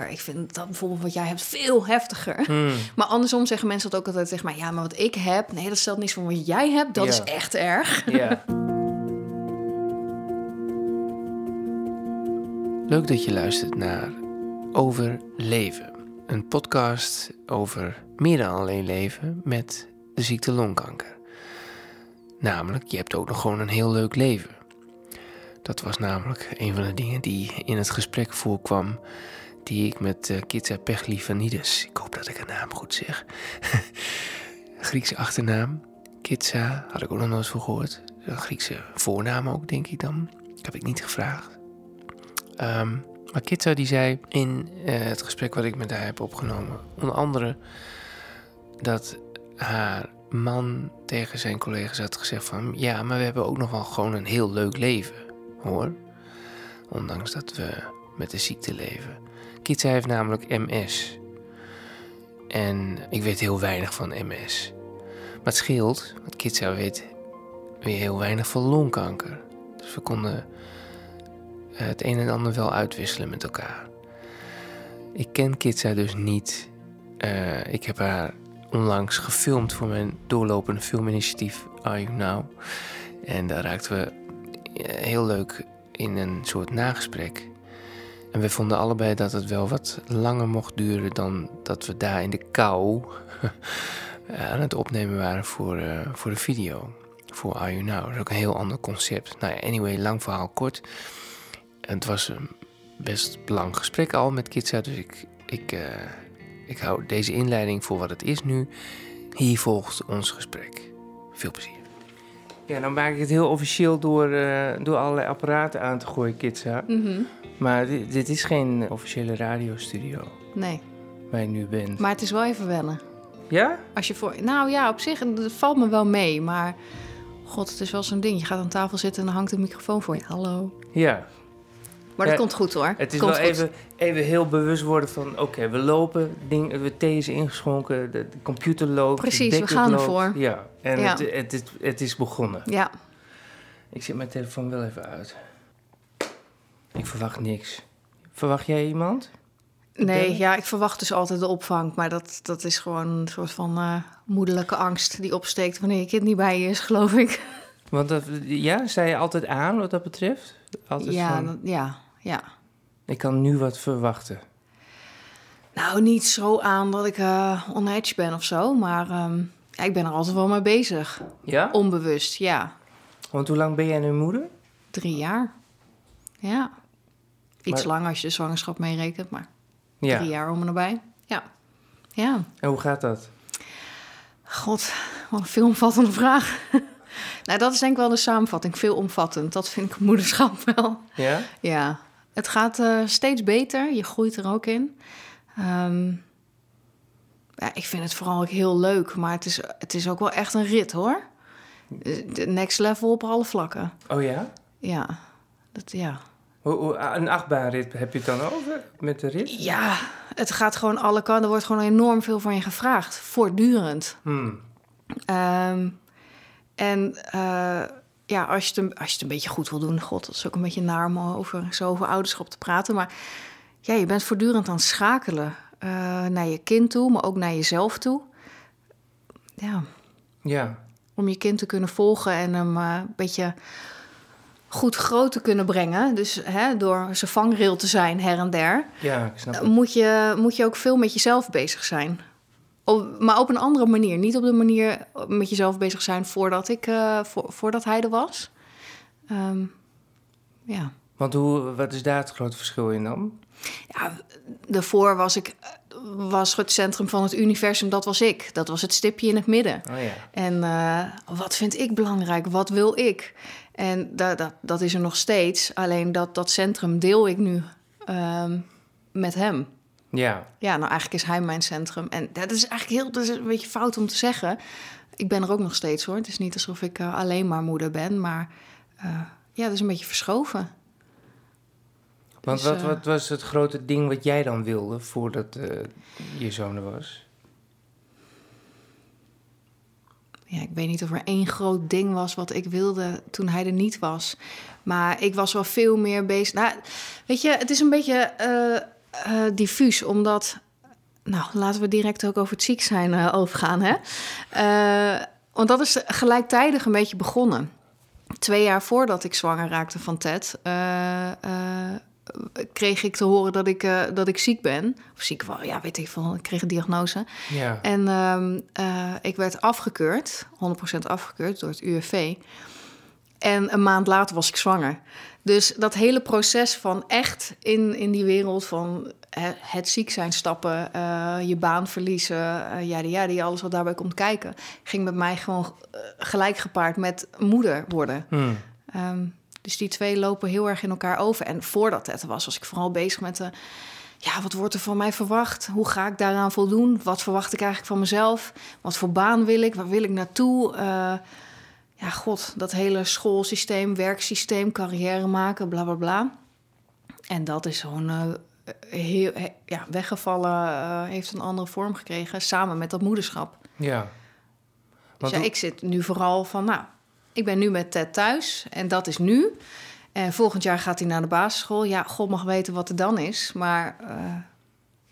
Ik vind dat bijvoorbeeld wat jij hebt veel heftiger. Hmm. Maar andersom zeggen mensen dat ook altijd tegen mij. Ja, maar wat ik heb, nee, dat stelt niets van wat jij hebt. Dat is echt erg. Ja. Leuk dat je luistert naar Over Leven. Een podcast over meer dan alleen leven met de ziekte longkanker. Namelijk, je hebt ook nog gewoon een heel leuk leven. Dat was namelijk een van de dingen die in het gesprek voorkwam die ik met uh, Kitsa Pechlivanidis, ik hoop dat ik haar naam goed zeg, Griekse achternaam, Kitsa, had ik ook nog nooit voor gehoord. Een Griekse voornaam ook, denk ik dan. Heb ik niet gevraagd. Um, maar Kitsa die zei in uh, het gesprek wat ik met haar heb opgenomen, onder andere dat haar man tegen zijn collega's had gezegd van, ja, maar we hebben ook nog wel gewoon een heel leuk leven, hoor. Ondanks dat we met de ziekte leven. Kitsa heeft namelijk MS. En ik weet heel weinig van MS. Maar het scheelt, want Kitsa weet weer heel weinig van longkanker. Dus we konden het een en ander wel uitwisselen met elkaar. Ik ken Kitsa dus niet. Uh, ik heb haar onlangs gefilmd voor mijn doorlopende filminitiatief Are You Now. En daar raakten we heel leuk in een soort nagesprek. En we vonden allebei dat het wel wat langer mocht duren dan dat we daar in de kou aan het opnemen waren voor, uh, voor de video. Voor Are You Now. Dat is ook een heel ander concept. Nou ja, anyway, lang verhaal kort. Het was een best lang gesprek al met Kitsa, dus ik, ik, uh, ik hou deze inleiding voor wat het is nu. Hier volgt ons gesprek. Veel plezier. Ja, dan maak ik het heel officieel door, uh, door allerlei apparaten aan te gooien, Kitsa. Mm -hmm. Maar dit, dit, is geen officiële radiostudio. Nee. Waar je nu bent. Maar het is wel even wennen. Ja? Als je voor, nou ja, op zich, het valt me wel mee. Maar god, het is wel zo'n ding. Je gaat aan tafel zitten en dan hangt een microfoon voor je. Hallo. Ja. Maar dat ja, komt goed hoor. Het is komt wel even, even heel bewust worden van... oké, okay, we lopen, ding, we thee is ingeschonken, de, de computer loopt. Precies, we gaan loopt. ervoor. Ja, en ja. Het, het, het, het, is begonnen. Ja. Ik zet mijn telefoon wel even uit. Verwacht niks. Verwacht jij iemand? Nee, ja, ik verwacht dus altijd de opvang. Maar dat, dat is gewoon een soort van uh, moederlijke angst die opsteekt... wanneer je kind niet bij je is, geloof ik. Want dat, ja, sta je altijd aan wat dat betreft? Altijd ja, van, dat, ja, ja. Ik kan nu wat verwachten. Nou, niet zo aan dat ik uh, onedge ben of zo, maar um, ja, ik ben er altijd wel mee bezig. Ja? Onbewust, ja. Want hoe lang ben jij nu moeder? Drie jaar. Ja. Iets Maar- langer als je de zwangerschap meerekent, maar Ja. drie jaar om en nabij. Ja. Ja. En hoe gaat dat? God, wat een veelomvattende vraag. nou, dat is denk ik wel de samenvatting. Veelomvattend. Dat vind ik moederschap wel. Ja? Ja, het gaat eh, steeds beter. Je groeit er ook in. Ehm, ja, ik vind het vooral ook heel leuk, maar het is, het is ook wel echt een rit hoor. De next level op alle vlakken. Oh ja? Ja, dat, ja. Hoe, een achtbaanrit heb je het dan over met de rit? ja, het gaat gewoon alle kanten. Er wordt gewoon enorm veel van je gevraagd, voortdurend. Hmm. Ehm, en eh, ja, als je, het, een- als je het een beetje goed wil doen, god, dat is ook een beetje naar om over, zo over ouderschap te praten. Maar ja, je bent voortdurend aan het schakelen eh, naar je kind toe, maar ook naar jezelf toe. Ja, Ja. om je kind te kunnen volgen en hem eh, een beetje goed groot te kunnen brengen. Dus hè, door zijn vangrail te zijn her en der Ja, ik snap het. moet je, moet je ook veel met jezelf bezig zijn. Op, maar op een andere manier. Niet op de manier met jezelf bezig zijn voordat, ik, eh, voor, voordat hij er was. Ehm, ja. Want hoe, wat is daar het grote verschil in dan? ja, daarvoor was ik was het centrum van het universum, dat was ik. Dat was het stipje in het midden. Oh ja. En eh, wat vind ik belangrijk? Wat wil ik? En dat, dat, dat is er nog steeds. Alleen dat, dat centrum deel ik nu ehm, met hem. Ja. Ja, nou eigenlijk is hij mijn centrum. En dat is eigenlijk heel, dat is een beetje fout om te zeggen. Ik ben er ook nog steeds hoor. Het is niet alsof ik eh, alleen maar moeder ben, maar eh, ja, dat is een beetje verschoven. Want Dus, wat, eh, wat was het grote ding wat jij dan wilde voordat je zoon er was? Ja, ik weet niet of er één groot ding was wat ik wilde toen hij er niet was. Maar ik was wel veel meer bezig. Nou, weet je, het is een beetje. eh, diffuus, omdat... Nou, laten we direct ook over het ziek zijn eh, overgaan, hè? Want dat is gelijktijdig een beetje begonnen. Twee jaar voordat ik zwanger raakte van Ted... kreeg ik te horen dat ik, eh, dat ik ziek ben. Of ziek was, ja, weet ik veel. Ik kreeg een diagnose. Ja. En ehm, eh, ik werd afgekeurd, 100% afgekeurd door het UWV. En een maand later was ik zwanger. Dus dat hele proces van echt in, in die wereld van het ziek zijn stappen, eh, je baan verliezen, ja, ja, die alles wat daarbij komt kijken, ging met mij gewoon gelijk gepaard met moeder worden. Hmm. Ehm, dus die twee lopen heel erg in elkaar over. En voordat het was, was ik vooral bezig met de, ja, wat wordt er van mij verwacht? Hoe ga ik daaraan voldoen? Wat verwacht ik eigenlijk van mezelf? Wat voor baan wil ik? Waar wil ik naartoe? Eh, ja, god, dat hele schoolsysteem, werksysteem, carrière maken, bla bla bla. En dat is gewoon eh, heel he- ja, weggevallen, eh, heeft een andere vorm gekregen, samen met dat moederschap. Ja. Dus ja, ik zit nu vooral van, nou, ik ben nu met Ted thuis en dat is nu. En volgend jaar gaat hij naar de basisschool. Ja, God mag weten wat er dan is, maar eh,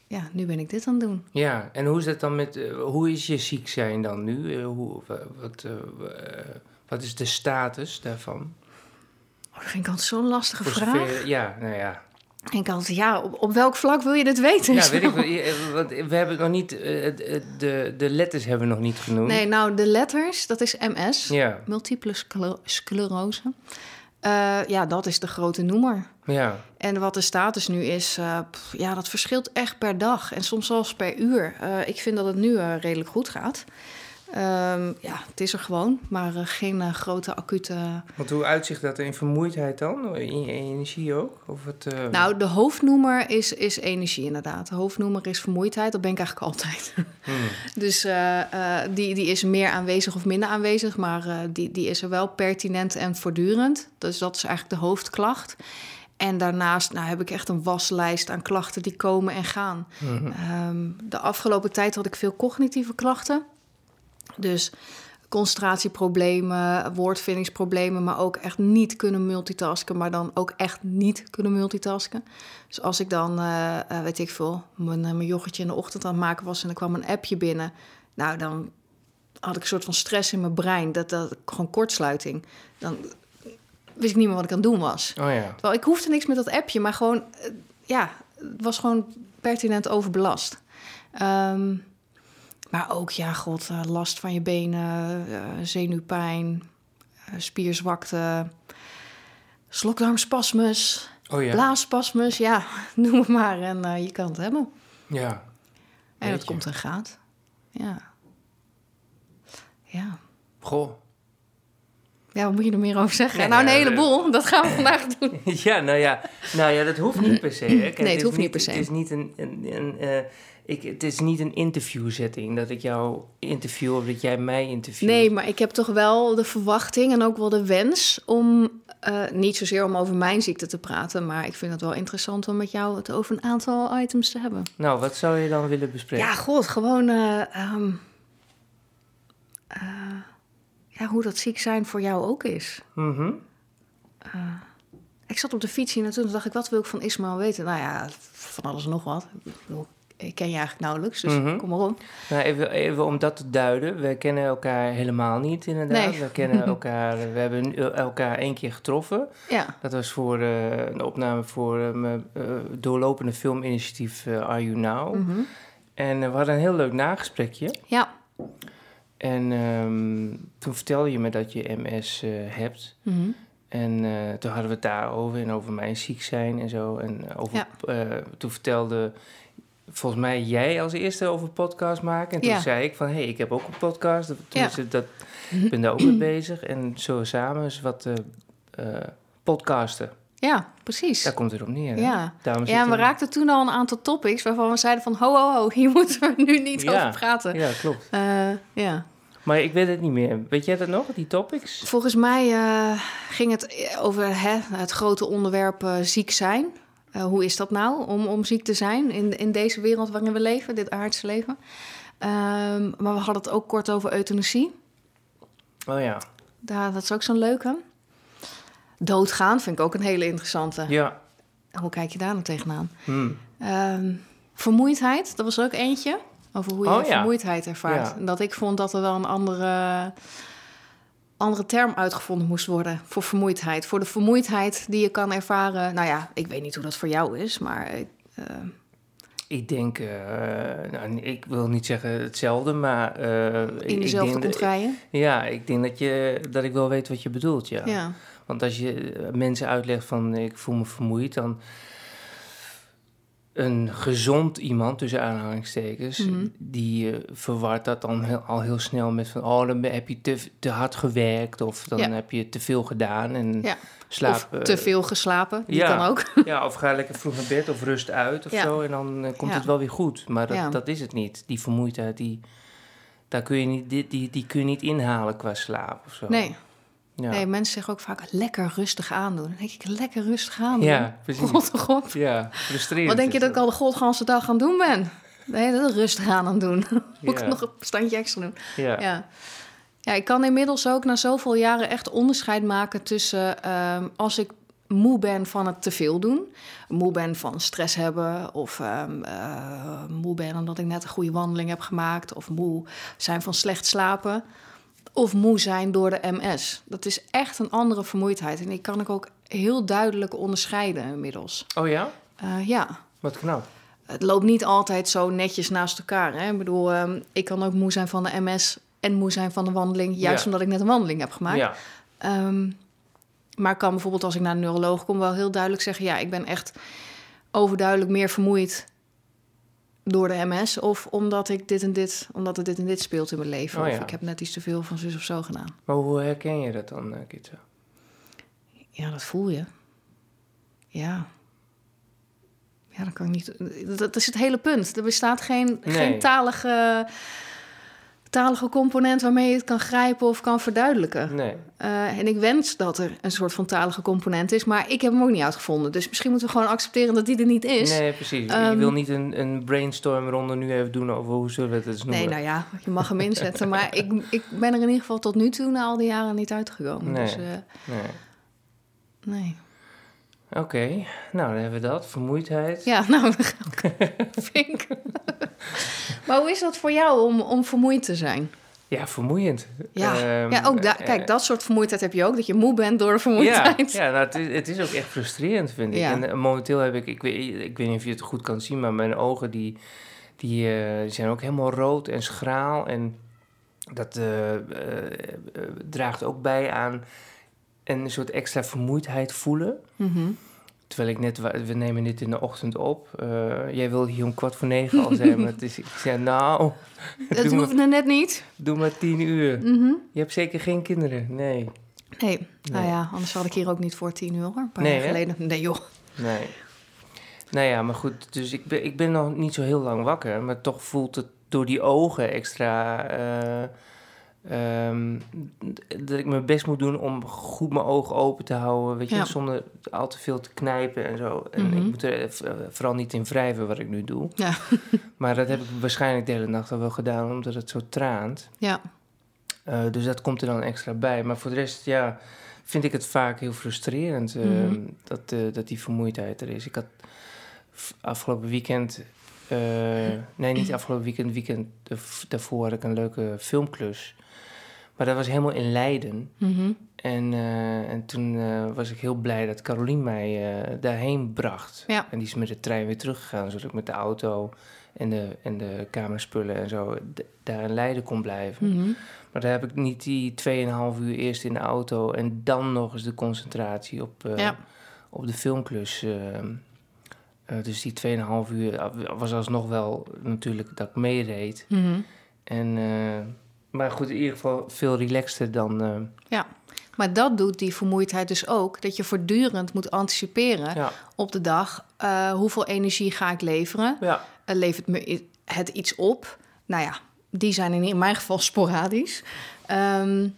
ja, nu ben ik dit aan het doen. Ja, en hoe is dat dan met... eh, hoe is je ziek zijn dan nu? Eh, hoe, wa- wat, wa- wat is de status daarvan? Oh, dat vind ik altijd zo'n lastige Voor vraag. zover- ja, nou ja. En ik altijd, ja, op, op welk vlak wil je dit weten? Ja, weet ik eh, Want we hebben nog niet... eh, het- de, de letters hebben we nog niet genoemd. Nee, nou, de letters, dat is MS, Ja, multiple scler- sclerose. Eh, ja, dat is de grote noemer. ja. En wat de status nu is, eh, pff, ja, dat verschilt echt per dag en soms zelfs per uur. Eh, ik vind dat het nu eh, redelijk goed gaat. Ehm, ja, het is er gewoon, maar eh, geen eh, grote acute. Want hoe uitzicht dat in vermoeidheid dan? In je energie ook? Of het, eh, Nou, de hoofdnoemer is, is energie inderdaad. De hoofdnoemer is vermoeidheid. Dat ben ik eigenlijk altijd. hmm. Dus die, die is meer aanwezig of minder aanwezig, maar die, die is er wel pertinent en voortdurend. Dus dat is eigenlijk de hoofdklacht. En daarnaast nou, heb ik echt een waslijst aan klachten die komen en gaan. Mhm. Ehm, de afgelopen tijd had ik veel cognitieve klachten. Dus concentratieproblemen, woordvindingsproblemen, maar ook echt niet kunnen multitasken, maar dan ook echt niet kunnen multitasken. Dus als ik dan, eh, eh, weet ik veel, mijn, eh, mijn yoghurtje in de ochtend aan het maken was en er kwam een appje binnen, nou dan had ik een soort van stress in mijn brein, dat, dat gewoon kortsluiting. Dan wist ik niet meer wat ik aan het doen was. Oh ja. Terwijl ik hoefde niks met dat appje, maar gewoon, ja, het was gewoon pertinent overbelast. Ehm, maar ook, ja, god, eh, last van je benen, eh, zenuwpijn, eh, spierzwakte, slokdarmspasmus, Oh ja. blaasspasmus, ja, noem het maar. En je kan het hebben. Ja. En dat komt en gaat. Ja. Ja. Goh. Ja, wat moet je er meer over zeggen? Nou, een ja, heleboel. Dat gaan we vandaag doen. Ja, nou ja, nou ja, dat hoeft niet per se. Hè. Kijk, Nee, het hoeft niet per se. Het is niet een, een, een, ik, het is niet een interviewzetting dat ik jou interview of dat jij mij interviewt. Nee, maar ik heb toch wel de verwachting en ook wel de wens om eh, niet zozeer om over mijn ziekte te praten, maar ik vind het wel interessant om met jou het over een aantal items te hebben. Nou, wat zou je dan willen bespreken? Ja, god, gewoon eh, ehm, eh, ja, hoe dat ziek zijn voor jou ook is. Mhm. Ik zat op de fiets hier en toen dacht ik, wat wil ik van Ismaël weten? Nou ja, van alles en nog wat. Ik, bedoel, ik ken je eigenlijk nauwelijks, dus Mhm. kom maar op. Nou, even, even om dat te duiden. We kennen elkaar helemaal niet, inderdaad. Nee. We kennen elkaar, we hebben elkaar één keer getroffen. Ja, Dat was voor eh, een opname voor eh, mijn eh, doorlopende filminitiatief Are You Now. mhm. En we hadden een heel leuk nagesprekje. ja. En ehm, toen vertelde je me dat je MS hebt. Mhm. En toen hadden we het daarover en over mijn ziek zijn en zo. En over, Ja. toen vertelde volgens mij jij als eerste over podcast maken. En toen Ja. zei ik van, hé, hey, ik heb ook een podcast. Toen Ja. is het dat, ik ben daar ook mee bezig. En zo samen is wat eh, eh, podcasten. ja, precies. Daar komt het op neer. hè? Ja. Daarom Ja, en we raakten toen al een aantal topics waarvan we zeiden van... ho, ho, ho, hier moeten we nu niet Ja. over praten. Ja, klopt. Eh, ja. Maar ik weet het niet meer. Weet jij dat nog, die topics? Volgens mij ging het over hè, het grote onderwerp ziek zijn. Eh, hoe is dat nou om, om ziek te zijn in, in deze wereld waarin we leven, dit aardse leven? Ehm, maar we hadden het ook kort over euthanasie. Oh ja. Daar, dat is ook zo'n leuke. Doodgaan vind ik ook een hele interessante. Ja. hoe kijk je daar nou tegenaan? Hmm. Ehm, vermoeidheid, dat was er ook eentje. Over hoe je Oh, ja. vermoeidheid ervaart. Ja. En dat ik vond dat er wel een andere, andere term uitgevonden moest worden voor vermoeidheid. Voor de vermoeidheid die je kan ervaren. Nou ja, ik weet niet hoe dat voor jou is, maar ik, eh, Ik denk, eh, nou, ik wil niet zeggen hetzelfde, maar... eh, ik- in dat- contraien. Ja, ik denk dat, je, dat ik wel weet wat je bedoelt, ja. Ja. Want als je mensen uitlegt van ik voel me vermoeid, dan een gezond iemand, tussen aanhalingstekens, Mhm. die eh, verwart dat dan heel- al heel snel met van oh, dan heb je te, te hard gewerkt of dan Ja. heb je te veel gedaan en Ja. slaap. of eh, te veel geslapen, die ja. kan ook. Ja, of ga lekker vroeg naar bed of rust uit of zo en dan eh, komt het wel weer goed. Maar dat, dat is het niet. Die vermoeidheid, die, daar kun je niet, die, die, die kun je niet inhalen qua slaap of zo. Nee. Ja. nee, mensen zeggen ook vaak lekker rustig aandoen. Dan denk ik, lekker rustig aandoen. Ja, precies. God. Ja, frustrerend. Wat denk je dat ik al de godganse dag aan doen ben? Nee, dat is rustig aan aan doen. Moet ik nog een standje extra doen. Ja. Ja. ja, ik kan inmiddels ook na zoveel jaren echt onderscheid maken tussen ehm, als ik moe ben van het te veel doen, moe ben van stress hebben, of ehm, eh, moe ben omdat ik net een goede wandeling heb gemaakt, of moe zijn van slecht slapen, of moe zijn door de MS. Dat is echt een andere vermoeidheid en die kan ik ook heel duidelijk onderscheiden inmiddels. Oh ja? Eh, ja. Wat knap. Het loopt niet altijd zo netjes naast elkaar. Hè? Ik bedoel, ehm, ik kan ook moe zijn van de MS en moe zijn van de wandeling, juist Ja. omdat ik net een wandeling heb gemaakt. Ja. Ehm, maar ik kan bijvoorbeeld als ik naar een neuroloog kom wel heel duidelijk zeggen: ja, ik ben echt overduidelijk meer vermoeid door de MS of omdat ik dit en dit, omdat er dit en dit speelt in mijn leven, Oh, of ja. ik heb net iets te veel van zus of zo gedaan. Maar hoe herken je dat dan, eh, Kitsa? Ja, dat voel je. Ja. Ja, dat kan ik niet. Dat, is het hele punt. Er bestaat geen, Nee. geen talige, talige component waarmee je het kan grijpen of kan verduidelijken. Nee. Eh, en ik wens dat er een soort van talige component is, maar ik heb hem ook niet uitgevonden. Dus misschien moeten we gewoon accepteren dat die er niet is. Nee, precies. je Ehm, wil niet een, een brainstormronde nu even doen over hoe zullen we het eens noemen. Nee, nou ja, je mag hem inzetten. maar ik, ik ben er in ieder geval tot nu toe na al die jaren niet uitgekomen. Nee. Dus eh, Nee. nee. Oké, nou dan hebben we dat. Vermoeidheid. Ja, nou, vink. maar hoe is dat voor jou om, om vermoeid te zijn? Ja, vermoeiend. Ja, Ehm, ja ook da- eh, kijk, dat soort vermoeidheid heb je ook. Dat je moe bent door de Ja, vermoeidheid. ja nou, het, is, het is ook echt frustrerend, vind ik. Ja. En eh, momenteel heb ik, ik weet, ik weet niet of je het goed kan zien, maar mijn ogen die, die, eh, die zijn ook helemaal rood en schraal. En dat draagt ook bij aan een soort extra vermoeidheid voelen. Mhm. Terwijl ik net, we nemen dit in de ochtend op. Eh, jij wilde hier om kwart voor negen al zijn, maar het is, ik zei nou, Dat hoeft maar, net niet. doe maar tien uur. Mhm. Je hebt zeker geen kinderen, nee. Nee. nou ja, anders had ik hier ook niet voor tien uur. hoor. Een paar Nee, jaar hè? geleden. Nee joh. Nee. Nou ja, maar goed, dus ik ben, ik ben nog niet zo heel lang wakker, maar toch voelt het door die ogen extra. eh, ehm, dat ik mijn best moet doen om goed mijn ogen open te houden, weet je, Ja. zonder al te veel te knijpen en zo. En Mhm. ik moet er eh, vooral niet in wrijven wat ik nu doe. Ja. Maar dat heb ik waarschijnlijk de hele nacht al wel gedaan, omdat het zo traant. Ja. Eh, dus dat komt er dan extra bij. Maar voor de rest, ja, vind ik het vaak heel frustrerend eh, Mhm. dat, eh, dat die vermoeidheid er is. Ik had afgelopen weekend, eh, nee, niet afgelopen weekend, weekend daarv- daarvoor had ik een leuke filmklus. Maar dat was helemaal in Leiden. Mhm. En, eh, en toen eh, was ik heel blij dat Carolien mij eh, daarheen bracht. Ja. En die is met de trein weer teruggegaan, zodat ik met de auto en de, en de cameraspullen en zo daar in Leiden kon blijven. Mhm. Maar daar heb ik niet die 2,5 uur eerst in de auto en dan nog eens de concentratie op, Ja. op de filmklus. dus die 2,5 uur was alsnog wel natuurlijk dat ik meereed. Mhm. En, maar goed, in ieder geval veel relaxter dan. eh, Ja. Maar dat doet die vermoeidheid dus ook. Dat je voortdurend moet anticiperen ja, op de dag. eh, hoeveel energie ga ik leveren? ja, Eh, levert me het iets op? Nou ja, die zijn in, mijn geval sporadisch. Ehm,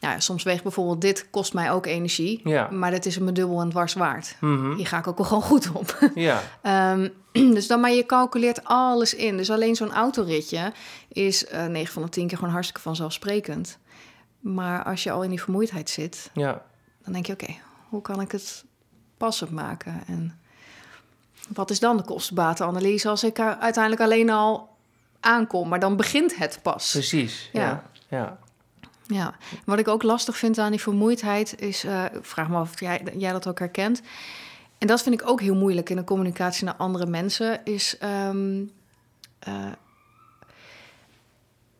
nou ja, soms weegt bijvoorbeeld dit kost mij ook energie. ja. Maar dat is me dubbel en dwars waard. mhm, Hier ga ik ook wel gewoon goed op. ja, Ehm, dus dan, maar je calculeert alles in. Dus alleen zo'n autoritje is eh 9 van de 10 keer gewoon hartstikke vanzelfsprekend. Maar als je al in die vermoeidheid zit, ja, dan denk je: oké, hoe kan ik het passend maken? En wat is dan de kostenbatenanalyse als ik er uiteindelijk alleen al aankom? Maar dan begint het pas. Precies. Ja. Ja. ja. Ja, wat ik ook lastig vind aan die vermoeidheid is, eh, vraag me af of jij, jij dat ook herkent. En dat vind ik ook heel moeilijk in de communicatie naar andere mensen, is ehm, eh,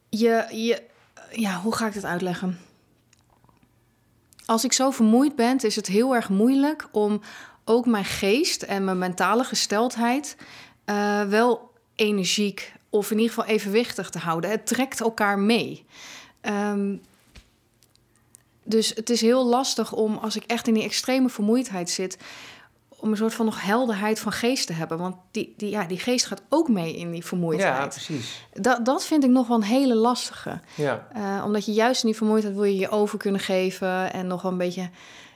je, je, ja, hoe ga ik dit uitleggen? Als ik zo vermoeid ben, is het heel erg moeilijk om ook mijn geest en mijn mentale gesteldheid eh, wel energiek of in ieder geval evenwichtig te houden. Het trekt elkaar mee. Ehm, dus het is heel lastig om, als ik echt in die extreme vermoeidheid zit, om een soort van nog helderheid van geest te hebben. Want die, die, ja, die geest gaat ook mee in die Ja, vermoeidheid. precies. dat, dat vind ik nog wel een hele lastige. Ja. Eh, omdat je juist in die vermoeidheid wil je je over kunnen geven en nog wel een beetje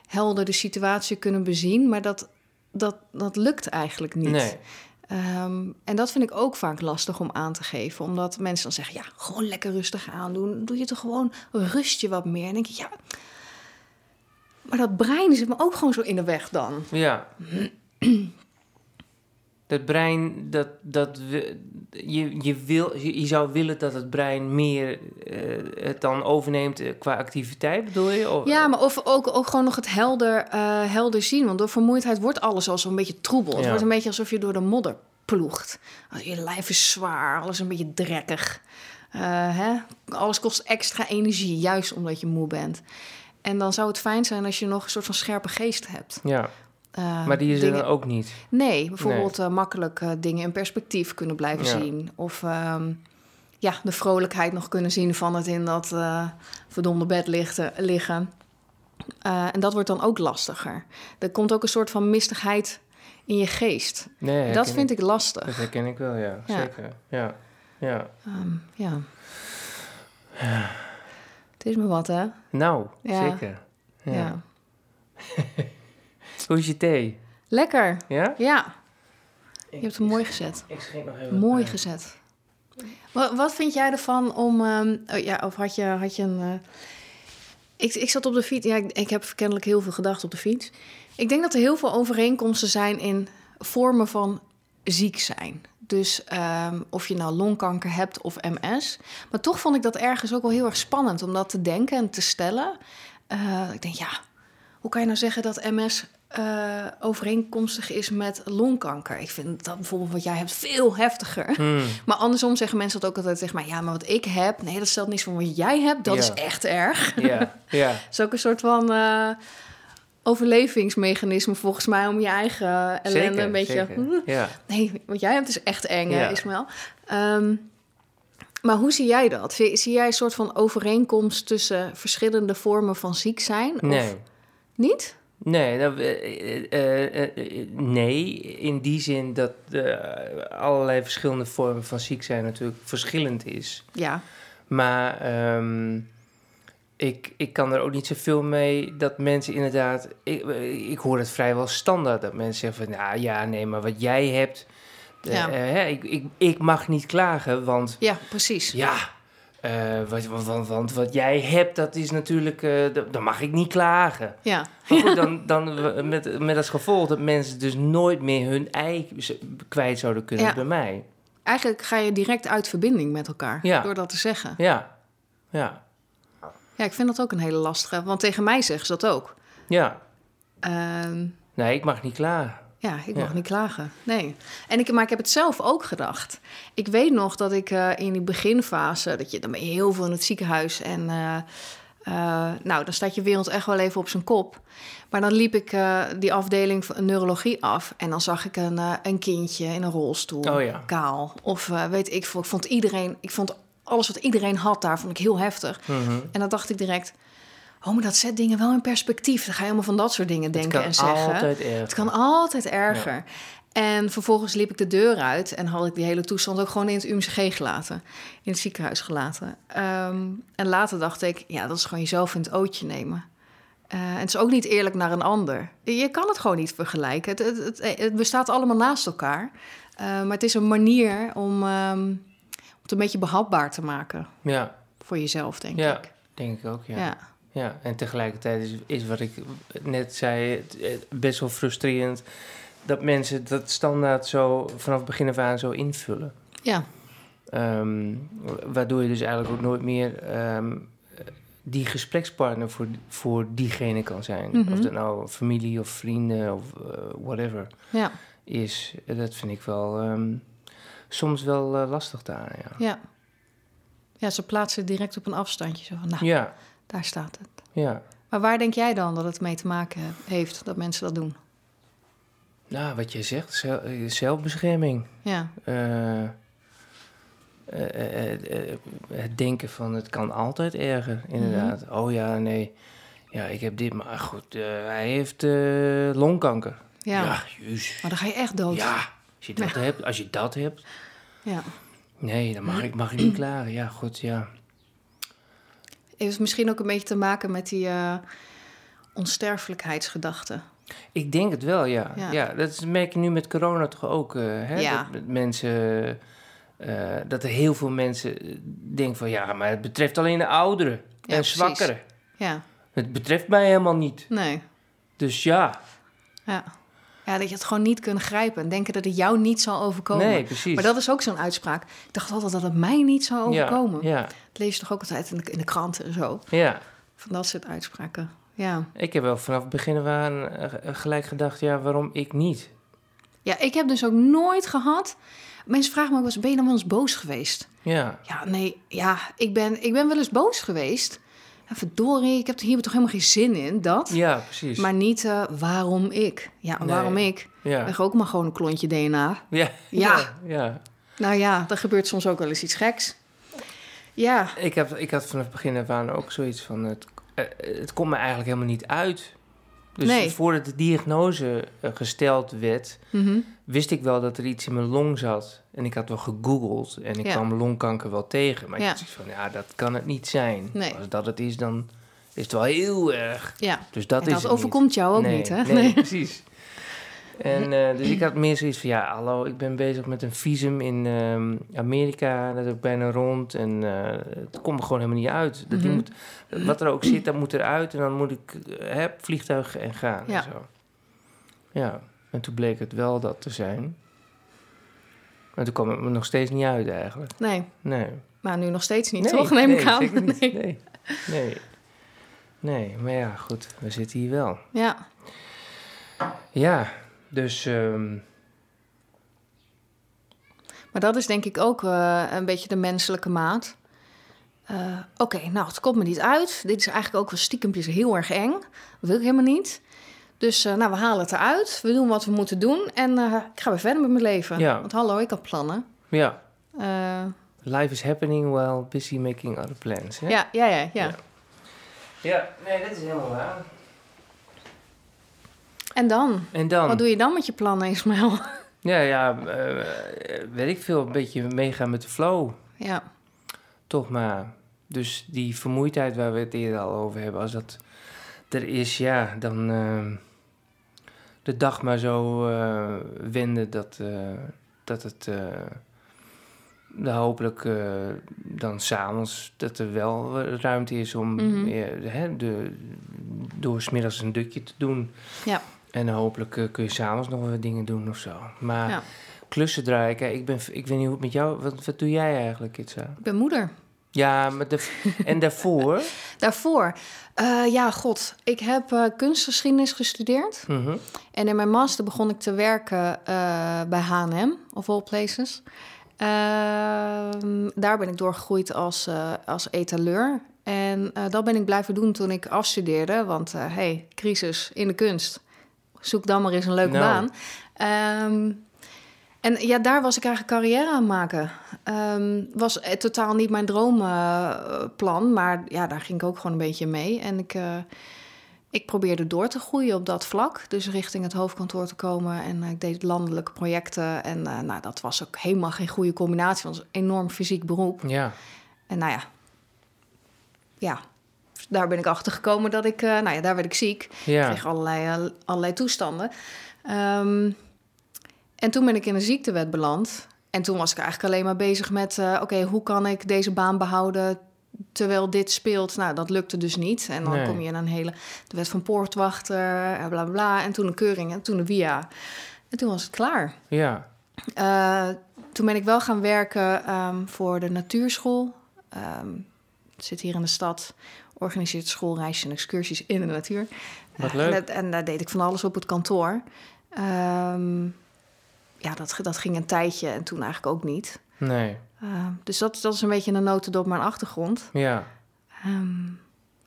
helder de situatie kunnen bezien. Maar dat, dat, dat lukt eigenlijk niet. Nee. Ehm, en dat vind ik ook vaak lastig om aan te geven. Omdat mensen dan zeggen, ja, gewoon lekker rustig aandoen. Doe je toch gewoon, rust je wat meer. En denk ik, ja... Maar dat brein zit me ook gewoon zo in de weg dan. Ja. Het brein, dat, dat we, je, je, wil, je, zou willen dat het brein meer eh, het dan overneemt eh, qua activiteit, bedoel je? Of, Ja, maar of ook, ook gewoon nog het helder, eh, helder zien. Want door vermoeidheid wordt alles al zo'n beetje troebel. Het wordt een beetje alsof je door de modder ploegt. Je lijf is zwaar, alles een beetje drekkig. Hè? Alles kost extra energie, juist omdat je moe bent. En dan zou het fijn zijn als je nog een soort van scherpe geest hebt. Ja, Eh, maar die is er dan ook niet. Nee, bijvoorbeeld eh, makkelijk eh, dingen in perspectief kunnen blijven Ja. zien. Of ehm, ja, de vrolijkheid nog kunnen zien van het in dat eh, verdomde bed lichten, liggen. En dat wordt dan ook lastiger. Er komt ook een soort van mistigheid in je geest. Nee, dat vind ik lastig. Dat herken ik wel, ja. Ja. Zeker. Ja. Ja. Ehm, ja. Het is me wat, hè? Nou, Ja. zeker. Ja. Hoe is je thee? Lekker. Ja? Ja, je hebt hem mooi gezet. Ik schenk nog even Mooi gezet. Wat, wat vind jij ervan om... ehm, oh ja, of had je, had je een... eh, ik, ik zat op de fiets. Ja, ik, ik heb kennelijk heel veel gedacht op de fiets. Ik denk dat er heel veel overeenkomsten zijn in vormen van ziek zijn. Dus ehm, of je nou longkanker hebt of MS. Maar toch vond ik dat ergens ook wel heel erg spannend om dat te denken en te stellen. Eh, ik denk, ja, hoe kan je nou zeggen dat MS eh, overeenkomstig is met longkanker? Ik vind dat bijvoorbeeld wat jij hebt veel heftiger. Hmm. Maar andersom zeggen mensen dat ook altijd tegen mij. Ja, maar wat ik heb, nee, dat stelt niets van wat jij hebt. Dat is echt erg. Ja, is ook een soort van eh, overlevingsmechanisme volgens mij om je eigen ellende Zeker, een beetje. Ja. Nee, wat jij hebt is echt eng, ja. Ismael. Ehm, maar hoe zie jij dat? Zie, zie jij een soort van overeenkomst tussen verschillende vormen van ziek zijn? Of Nee. niet? Nee, dat, eh, eh, eh, eh, nee, in die zin dat allerlei verschillende vormen van ziek zijn natuurlijk verschillend is. Ja. Maar ehm, ik, ik kan er ook niet zoveel mee dat mensen inderdaad... Ik, ik hoor het vrijwel standaard dat mensen zeggen van... Nou ja, nee, maar wat jij hebt... Ja. ik, ik, ik mag niet klagen, want Ja, precies. ja... eh, wat, want, want wat jij hebt, dat is natuurlijk... eh, dat- dan mag ik niet klagen. Ja. Maar goed, dan, dan met, met als gevolg dat mensen dus nooit meer hun ei kwijt zouden kunnen Ja. bij mij. Eigenlijk ga je direct uit verbinding met elkaar Ja. door dat te zeggen. Ja, ja, Ja, ik vind dat ook een hele lastige. Want tegen mij zeggen ze dat ook. ja. Ehm, Nee, ik mag niet klagen. Ja, ik mag Ja. niet klagen. Nee. En ik, maar ik heb het zelf ook gedacht. Ik weet nog dat ik eh, in die beginfase... Dat je, dan ben je heel veel in het ziekenhuis. En eh, eh, nou, dan staat je wereld echt wel even op zijn kop. Maar dan liep ik die afdeling van neurologie af. En dan zag ik een, een kindje in een rolstoel. Oh ja. Kaal. Of weet ik. Ik vond iedereen... Ik vond alles wat iedereen had daar, vond ik heel heftig. Mhm. En dan dacht ik direct... Oh, maar dat zet dingen wel in perspectief. Dan ga je helemaal van dat soort dingen Het denken kan en zeggen. altijd erger. Het kan altijd erger. En vervolgens liep ik de deur uit en had ik die hele toestand ook gewoon in het UMCG gelaten. In het ziekenhuis gelaten. Ehm, en later dacht ik, ja, dat is gewoon jezelf in het ootje nemen. Eh, en het is ook niet eerlijk naar een ander. Je kan het gewoon niet vergelijken. Het, het, het, het bestaat allemaal naast elkaar. Eh, maar het is een manier om, ehm, om het een beetje behapbaar te maken Ja, voor jezelf, denk Ja, ik. denk ik ook, ja. Ja. Ja. en tegelijkertijd is, is wat ik net zei best wel frustrerend dat mensen dat standaard zo vanaf het begin af aan zo invullen. Ja, Ehm, waardoor je dus eigenlijk ook nooit meer ehm, die gesprekspartner voor, voor diegene kan zijn. Mhm. Of dat nou familie of vrienden of eh, whatever ja, is. Dat vind ik wel ehm, soms wel eh, lastig daar, ja. ja. Ja, ze plaatsen direct op een afstandje. Zo van, nou, Ja, daar staat het. ja. Maar waar denk jij dan dat het mee te maken heeft dat mensen dat doen? Nou, wat je zegt, eh, zelfbescherming. Ja, Eh, eh, het denken van het kan altijd erger, inderdaad. Oh ja, nee. Ja, ik heb dit, maar goed, hij heeft longkanker. ja. Ja, juus. Maar dan ga je echt dood. Ja, als je dat hebt, als je dat hebt, ja. nee, dan mag ik, mag ik niet klagen. Ja, goed, ja. Heeft misschien ook een beetje te maken met die eh, onsterfelijkheidsgedachte. Ik denk het wel, ja. Ja. ja. dat is- merk je nu met corona toch ook, eh, hè? Ja. Dat mensen, eh, dat er heel veel mensen denken van, ja, maar het betreft alleen de ouderen Ja, en zwakkeren. Ja, Het betreft mij helemaal niet. nee. Dus ja, Ja. Ja, dat je het gewoon niet kunt grijpen en denken dat het jou niet zal overkomen. nee, precies. Maar dat is ook zo'n uitspraak. Ik dacht altijd dat het mij niet zou overkomen. Ja, ja, Dat lees je toch ook altijd in de, in de kranten en zo. ja. Van dat soort uitspraken. Ja. Ik heb wel vanaf het begin aan eh, gelijk gedacht, ja, waarom ik niet? ja, ik heb dus ook nooit gehad... Mensen vragen me ook wel eens, ben je dan wel eens boos geweest? Ja, Ja, nee, ja, ik ben, ik ben wel eens boos geweest. Verdorie, ik heb er hier toch helemaal geen zin in, dat. ja, precies. Maar niet eh, waarom ik. Ja, Nee. waarom ik? ja. Leg ook maar gewoon een klontje DNA. Ja, Ja. ja, ja. Nou ja, er gebeurt soms ook wel eens iets geks. Ja, Ik, heb, ik had vanaf het begin af aan ook zoiets van, het, eh, het komt me eigenlijk helemaal niet uit. Dus Nee. voordat de diagnose eh, gesteld werd, mhm. wist ik wel dat er iets in mijn long zat. En ik had wel gegoogeld en ik Ja. kwam longkanker wel tegen. Maar Ja. ik had zoiets van, ja, dat kan het niet zijn. Nee. Als dat het is, dan is het wel heel erg. ja. Dus dat en dat overkomt jou ook nee, niet, hè? Nee, precies. En eh, dus ik had meer zoiets van, ja, hallo, ik ben bezig met een visum in ehm, Amerika. Dat is ook bijna rond en eh, het komt er gewoon helemaal niet uit. Dat die Mhm. moet, wat er ook zit, dat moet eruit en dan moet ik, eh, hè, vliegtuig en gaan Ja. en zo. Ja, en toen bleek het wel dat te zijn. Maar toen kwam het me nog steeds niet uit eigenlijk. Nee, Nee. maar nu nog steeds niet, nee, toch? Neem nee, ik aan. niet. Nee. Nee. nee. Nee, maar ja, goed, we zitten hier wel. Ja, Ja, dus ehm, maar dat is denk ik ook eh, een beetje de menselijke maat. Eh, Oké, nou, het komt me niet uit. Dit is eigenlijk ook wel stiekempjes heel erg eng. Dat wil ik helemaal niet. Dus eh, nou, we halen het eruit. We doen wat we moeten doen. En ik ga weer verder met mijn leven. Ja. Want hallo, ik had plannen. ja, life is happening while busy making other plans. Hè? ja, ja, ja, ja. Ja. Ja, nee, dat is helemaal waar. En dan? En dan? Wat doe je dan met je plannen, Ismael? Ja, ja, eh, weet ik veel, een beetje meegaan met de flow, ja, toch maar. Dus die vermoeidheid waar we het eerder al over hebben, als dat er is, ja, dan eh, de dag maar zo eh wenden dat, dat het dan hopelijk eh, dan s'avonds dat er wel ruimte is om Mhm. eh, hè, de, door 's middags een dukje te doen. ja, En hopelijk eh, kun je s'avonds nog wat dingen doen of zo. Maar ja. klussen draaien, kijk, ik, ben, ik weet niet hoe het met jou... Wat, wat doe jij eigenlijk, Itza? Ik ben moeder. Ja, maar de, en daarvoor... Daarvoor, eh, ja, god, ik heb eh, kunstgeschiedenis gestudeerd. Mhm. En in mijn master begon ik te werken bij H&M, of all places. Ehm, daar ben ik doorgegroeid als, als etaleur. En dat ben ik blijven doen toen ik afstudeerde. Want, hey, crisis in de kunst. Zoek dan maar eens een leuke Nou. baan. Ehm, en ja, daar was ik eigenlijk carrière aan maken. Ehm, was eh, totaal niet mijn droomplan, maar ja, daar ging ik ook gewoon een beetje mee. En ik, eh, ik probeerde door te groeien op dat vlak. Dus richting het hoofdkantoor te komen. En eh, ik deed landelijke projecten. En nou, dat was ook helemaal geen goede combinatie. Want het was een enorm fysiek beroep. Ja, En nou ja, ja, daar ben ik achter gekomen dat ik, eh, nou ja, daar werd ik ziek. Ik ja. kreeg allerlei, eh, allerlei toestanden. Ehm, en toen ben ik in een ziektewet beland. En toen was ik eigenlijk alleen maar bezig met... eh, oké, hoe kan ik deze baan behouden terwijl dit speelt? Nou, dat lukte dus niet. En dan Nee. kom je in een hele... De wet van poortwachter, en bla bla. En toen een keuring en toen een via. En toen was het klaar. Ja. Uh, toen ben ik wel gaan werken um, voor de natuurschool. Um, het zit hier in de stad. Organiseert schoolreisjes en excursies in de natuur. Wat leuk. Uh, en, en, daar deed ik van alles op het kantoor. Um, ja, dat, dat ging een tijdje en toen eigenlijk ook niet. Nee. Uh, dus dat, dat is een beetje een notendop mijn achtergrond. Ja. Um,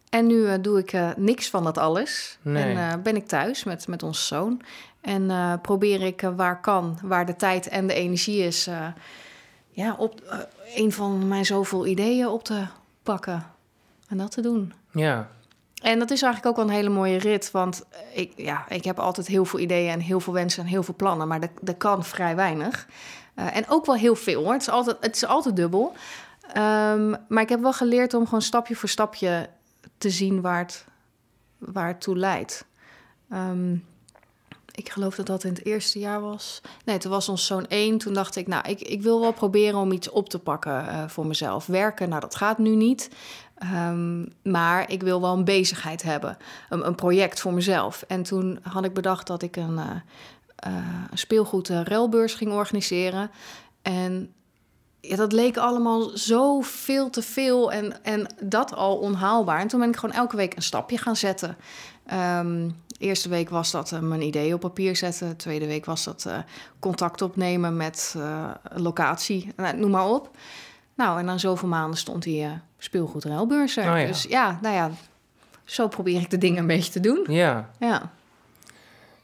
en nu uh, doe ik uh, niks van dat alles. Nee. En ben ik thuis met, met onze zoon. En probeer ik waar kan, waar de tijd en de energie is... ja, op een van mijn zoveel ideeën op te pakken. En dat te doen. Ja. En dat is eigenlijk ook wel een hele mooie rit. Want ik, ja, ik heb altijd heel veel ideeën en heel veel wensen en heel veel plannen. Maar er kan vrij weinig. Uh, en ook wel heel veel hoor. Het is altijd, het is altijd dubbel. Um, maar ik heb wel geleerd om gewoon stapje voor stapje te zien waar het, waar het toe leidt. Um, ik geloof dat dat in het eerste jaar was. Nee, toen was ons zo'n één. Toen dacht ik, nou, ik, ik wil wel proberen om iets op te pakken uh, voor mezelf. Werken, nou, dat gaat nu niet. Um, maar ik wil wel een bezigheid hebben, een, een, project voor mezelf. En toen had ik bedacht dat ik een, uh, speelgoed ruilbeurs ging organiseren. En ja, dat leek allemaal zo veel te veel en, en dat al onhaalbaar. En toen ben ik gewoon elke week een stapje gaan zetten. Um, eerste week was dat mijn idee op papier zetten. De tweede week was dat contact opnemen met locatie, nou, noem maar op. Nou, en na zoveel maanden stond die uh, speelgoed ruilbeurs er. Oh, ja. Dus ja, nou ja, zo probeer ik de dingen een beetje te doen. Ja. Ja.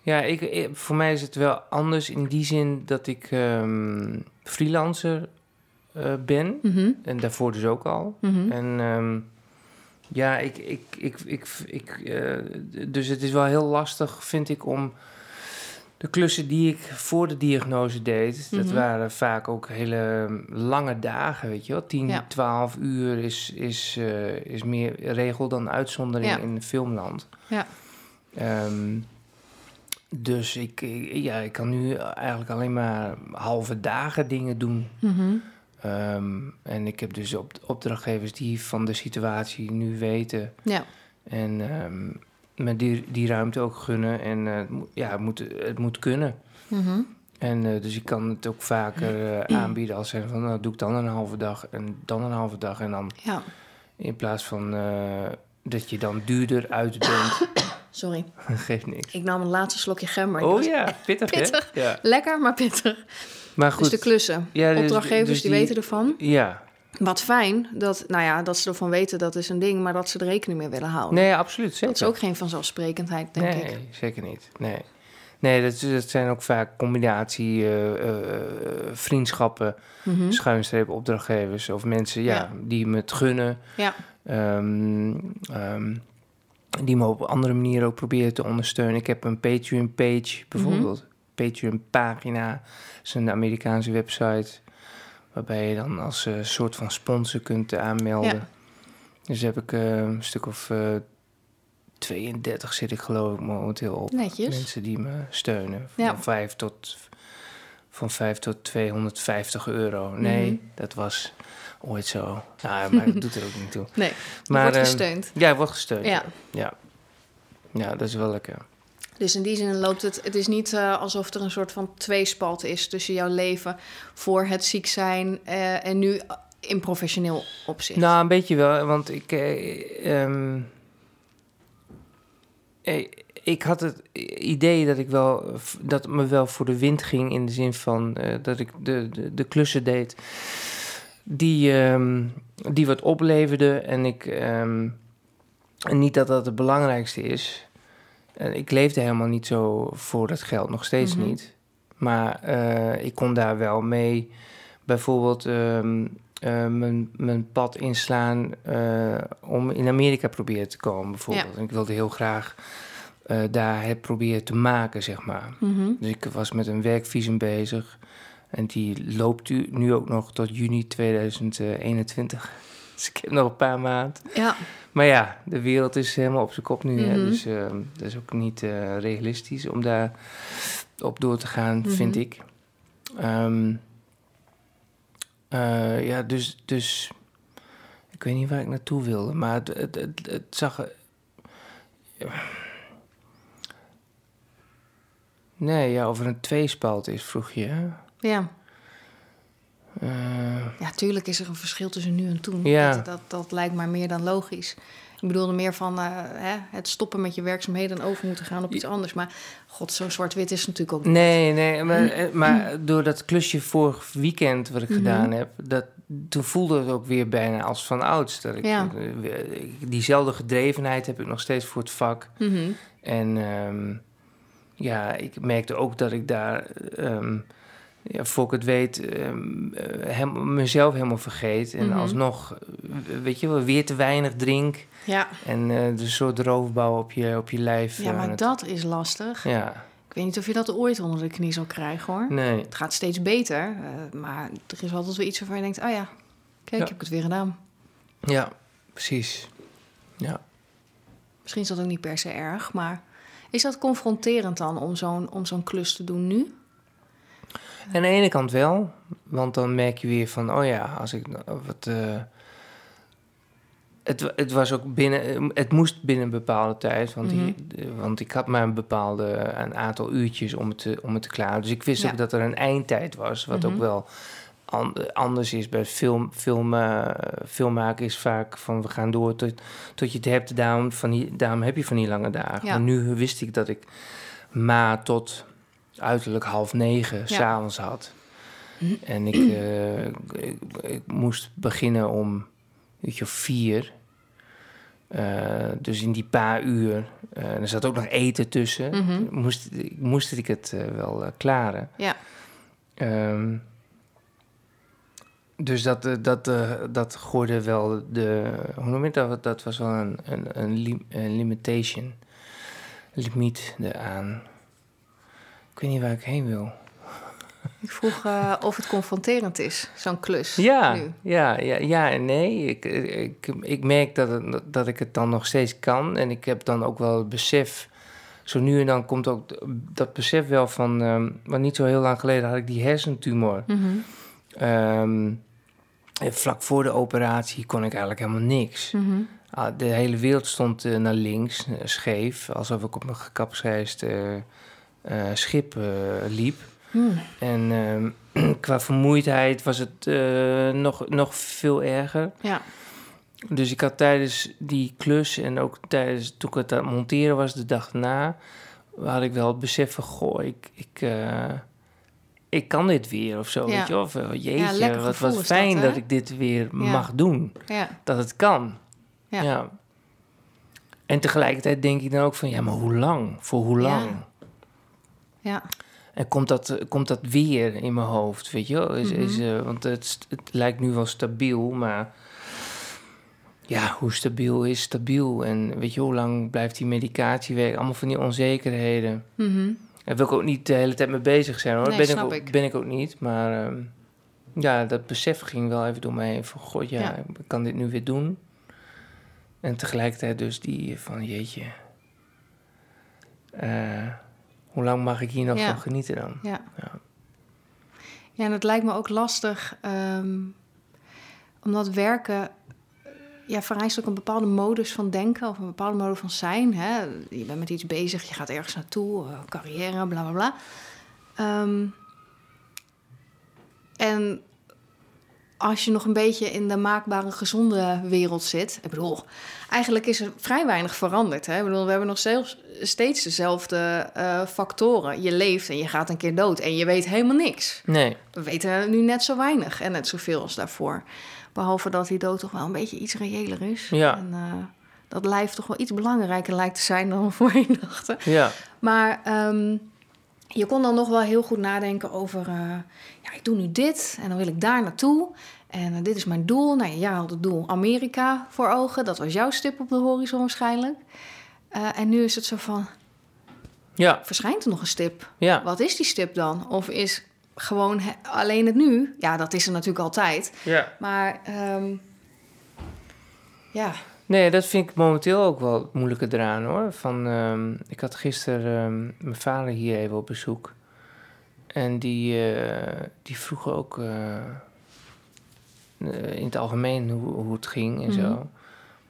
Ja, ik, ik, voor mij is het wel anders in die zin dat ik um, freelancer uh, ben. Mhm. Mm -hmm. En daarvoor dus ook al. Mm -hmm. En um, ja, ik, ik, ik, ik, ik uh, dus het is wel heel lastig, vind ik, om de klussen die ik voor de diagnose deed, Mhm. dat waren vaak ook hele lange dagen, weet je wel. 10, Ja. 12 uur is, is, uh, is meer regel dan uitzondering Ja. in filmland. Ja. Ehm, dus ik, ik- ja, ik kan nu eigenlijk alleen maar halve dagen dingen doen. Mhm. Ehm, en ik heb dus op, opdrachtgevers die van de situatie nu weten Ja. en ehm, me die, die ruimte ook gunnen. En eh, ja, het moet, het moet kunnen. Mhm. En eh, dus ik kan het ook vaker eh, aanbieden als zeggen van nou doe ik dan een halve dag en dan een halve dag. En dan Ja. in plaats van dat je dan duurder uit bent, Sorry. geeft niks. Ik nam een laatste slokje gember. Oh was ja, pittig, pittig. hè? Ja. Lekker, maar pittig. Maar goed, Dus de klussen. Ja, dus- Opdrachtgevers dus die, die- weten ervan. ja. Wat fijn dat, nou ja, dat ze ervan weten, dat is een ding, maar dat ze er rekening mee willen houden. Nee, absoluut, zeker. dat is ook geen vanzelfsprekendheid, denk nee, ik. zeker niet. Nee, nee dat, zijn ook vaak combinatie eh, eh, vriendschappen, Mhm. schuinstreep opdrachtgevers of mensen ja, Ja. die me het gunnen. Ja. ehm, ehm, die me op andere manieren ook proberen te ondersteunen. Ik heb een Patreon-page bijvoorbeeld. Patreon-pagina. Dat is een Amerikaanse website. Waarbij je dan als eh, soort van sponsor kunt aanmelden. Ja. Dus heb ik eh, een stuk of eh 32 zit ik geloof ik momenteel op. Netjes. Mensen die me steunen. Van, Ja. 5 tot, van 5 tot 250 euro. Nee, Mhm. dat was ooit zo. Nou, maar dat doet er ook niet toe. Nee, Maar, wordt eh, gesteund. Ja, ik word gesteund. Ja. Ja. Ja, dat is wel lekker. Dus in die zin loopt het... Het is niet eh, alsof er een soort van tweespalt is tussen jouw leven voor het ziek zijn eh, en nu in professioneel opzicht. Nou, een beetje wel, want ik... eh, ehm, eh, ik had het idee dat ik wel... dat me wel voor de wind ging in de zin van... eh, dat ik de, de, de klussen deed die, ehm, die wat opleverden. En ik... ehm, en niet dat dat het belangrijkste is. En ik leefde helemaal niet zo voor dat geld, nog steeds Mhm. niet. Maar eh, ik kon daar wel mee bijvoorbeeld ehm, eh, mijn, mijn pad inslaan eh, om in Amerika proberen te komen, bijvoorbeeld. En ik wilde heel graag eh, daar het proberen te maken, zeg maar. Mhm. Dus ik was met een werkvisum bezig. En die loopt u nu ook nog tot juni 2021. Dus ik heb nog een paar maanden. Ja, Maar ja, de wereld is helemaal op zijn kop nu. hè. Mhm. Dus eh, dat is ook niet eh, realistisch om daar op door te gaan, Mhm. vind ik. Ehm, eh, ja, dus, dus ik weet niet waar ik naartoe wilde, maar het, het, het, het zag. er- Nee, ja, over een tweespalt is, vroeg je. hè? Ja. Eh, Ja, tuurlijk is er een verschil tussen nu en toen. Ja. Dat, dat, dat lijkt mij meer dan logisch. Ik bedoelde meer van eh, hè, het stoppen met je werkzaamheden en over moeten gaan op iets anders. Maar god, zo zwart-wit is natuurlijk ook niet. nee, nee, maar, eh, maar door dat klusje vorig weekend wat ik Mhm. gedaan heb, dat, toen voelde het ook weer bijna als van ouds. Dat ik, Ja. diezelfde gedrevenheid heb ik nog steeds voor het vak. Mhm. En ehm, ja, ik merkte ook dat ik daar, ehm, ja, voor ik het weet, ehm, eh, hem- mezelf helemaal vergeet. En Mhm. alsnog, eh, weet je wel, weer te weinig drink. Ja, En dus een soort roofbouw op je, op je lijf. ja maar het- dat is lastig. Ja, Ik weet niet of je dat ooit onder de knie zal krijgen hoor. nee. Het gaat steeds beter, maar er is altijd weer iets waarvan je denkt... oh ja, kijk, Ja. heb ik het weer gedaan. Ja, precies. Ja. Misschien is dat ook niet per se erg, maar... is dat confronterend dan om zo'n, om zo'n klus te doen nu? Aan de ene kant wel, want dan merk je weer van, oh ja, als ik wat. eh, het, het was ook binnen, het moest binnen een bepaalde tijd, want, Mhm. die, want ik had maar een bepaalde een aantal uurtjes om het te, om het te klaren. Dus ik wist Ja. ook dat er een eindtijd was, wat Mhm. ook wel an- anders is bij film, film, eh, filmmaken is vaak van we gaan door tot, tot je het hebt, daarom, van die, daarom heb je van die lange dagen. Ja. Maar nu wist ik dat ik ma tot uiterlijk half negen Ja. s'avonds had. En ik, eh, ik, ik moest beginnen om uurtje of vier. Eh, dus in die paar uur. en er zat ook nog eten tussen. Mhm. moest, moest ik het wel klaren. Ja. Ehm, dus dat, dat, dat gooide wel de... Hoe noem je dat? Dat was wel een, een, een, lim- een limitation. Limiet eraan. Ik weet niet waar ik heen wil. Ik vroeg eh, of het confronterend is, zo'n klus. Ja, Nu. ja, ja, ja en nee. Ik, ik, ik merk dat, het, dat ik het dan nog steeds kan. En ik heb dan ook wel het besef. Zo nu en dan komt ook dat besef wel van. ehm want niet zo heel lang geleden had ik die hersentumor. En vlak voor de operatie kon ik eigenlijk helemaal niks. Mhm. Ah, de hele wereld stond eh, naar links, eh, scheef. Alsof ik op eh, eh, schip eh, liep. Hmm. En ehm, qua vermoeidheid was het eh, nog, nog veel erger. Ja. Dus ik had tijdens die klus en ook tijdens toen ik het aan het monteren was de dag na, had ik wel het besef van, goh, ik, ik, eh, ik kan dit weer of zo. Ja. Weet je? Of, eh, jeetje, wat, dat, fijn dat, ik dit weer Ja. mag doen. Ja. Dat het kan. Ja. Ja. En tegelijkertijd denk ik dan ook van, ja, maar hoe lang? Voor hoe Ja. lang? Ja. En komt dat, komt dat weer in mijn hoofd, weet je wel? Is, Mhm. is, eh, want het, het lijkt nu wel stabiel, maar... Ja, hoe stabiel is stabiel? En weet je, hoe lang blijft die medicatie werken? Allemaal van die onzekerheden. Mhm. Daar wil ik ook niet de hele tijd mee bezig zijn, hoor. Nee, ben, snap ik ook, ik. ben ik ook niet, maar... ehm, ja, dat besef ging wel even door mij heen van... God, ja, Ja. ik kan dit nu weer doen. En tegelijkertijd dus die van, jeetje... eh, hoe lang mag ik hier nog Ja. van genieten dan? Ja. Ja. Ja, en het lijkt me ook lastig, ehm, omdat werken ja, vereist ook een bepaalde modus van denken of een bepaalde modus van zijn. Hè? Je bent met iets bezig, je gaat ergens naartoe, eh, carrière, bla bla bla. Ehm, en als je nog een beetje in de maakbare, gezonde wereld zit. Ik bedoel, eigenlijk is er vrij weinig veranderd. Hè? Ik bedoel, we hebben nog zelfs steeds dezelfde eh, factoren. Je leeft en je gaat een keer dood en je weet helemaal niks. Nee, We weten nu net zo weinig en net zoveel als daarvoor. Behalve dat die dood toch wel een beetje iets reëler is. Ja. En eh, dat lijf toch wel iets belangrijker lijkt te zijn dan we voorheen dachten. ja. Maar ehm, je kon dan nog wel heel goed nadenken over... eh, ja, ik doe nu dit en dan wil ik daar naartoe. En dit is mijn doel. Nou, ja, jij had het doel Amerika voor ogen. Dat was jouw stip op de horizon waarschijnlijk. Eh, en nu is het zo van, Ja, verschijnt er nog een stip? ja, Wat is die stip dan? Of is gewoon he- alleen het nu? Ja, dat is er natuurlijk altijd. ja. Maar ehm, ja, Nee, dat vind ik momenteel ook wel het moeilijke eraan hoor. Van, ehm, ik had gisteren ehm, mijn vader hier even op bezoek. En die, eh, die vroeg ook eh, in het algemeen hoe, hoe het ging en Mhm. zo.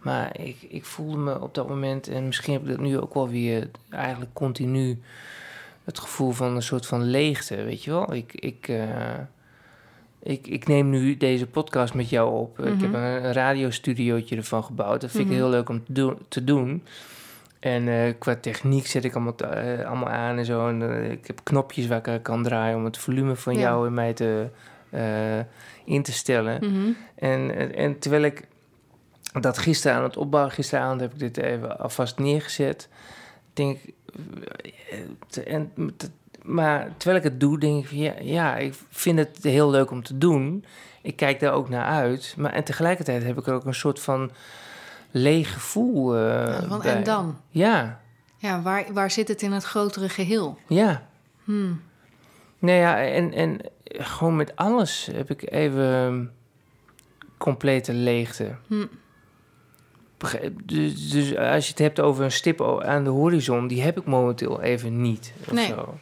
Maar ik, ik voelde me op dat moment, en misschien heb ik dat nu ook wel weer eigenlijk continu het gevoel van een soort van leegte, weet je wel. Ik, ik, eh, ik, ik neem nu deze podcast met jou op. Ik heb Mhm. een, een radiostudiootje ervan gebouwd. Dat vind Mhm. ik heel leuk om te, doen- te doen. En eh, qua techniek zet ik allemaal, eh, allemaal aan en zo. En ik heb knopjes waar ik aan kan draaien om het volume van Ja. jou en mij te, in te stellen. Mhm. En, en, en terwijl ik dat gisteren aan het opbouwen, gisteravond heb ik dit even alvast neergezet. Denk eh, en, te- maar terwijl ik het doe, denk ik, van, ja, ja, ik vind het heel leuk om te doen. Ik kijk daar ook naar uit. Maar en tegelijkertijd heb ik er ook een soort van leeg gevoel eh, Ja, van, en dan? Ja, Ja, waar, waar zit het in het grotere geheel? ja. Hmm. Nee, ja, en, en gewoon met alles heb ik even complete leegte. Hm. Dus, dus als je het hebt over een stip aan de horizon, die heb ik momenteel even niet. Of Nee. Zo.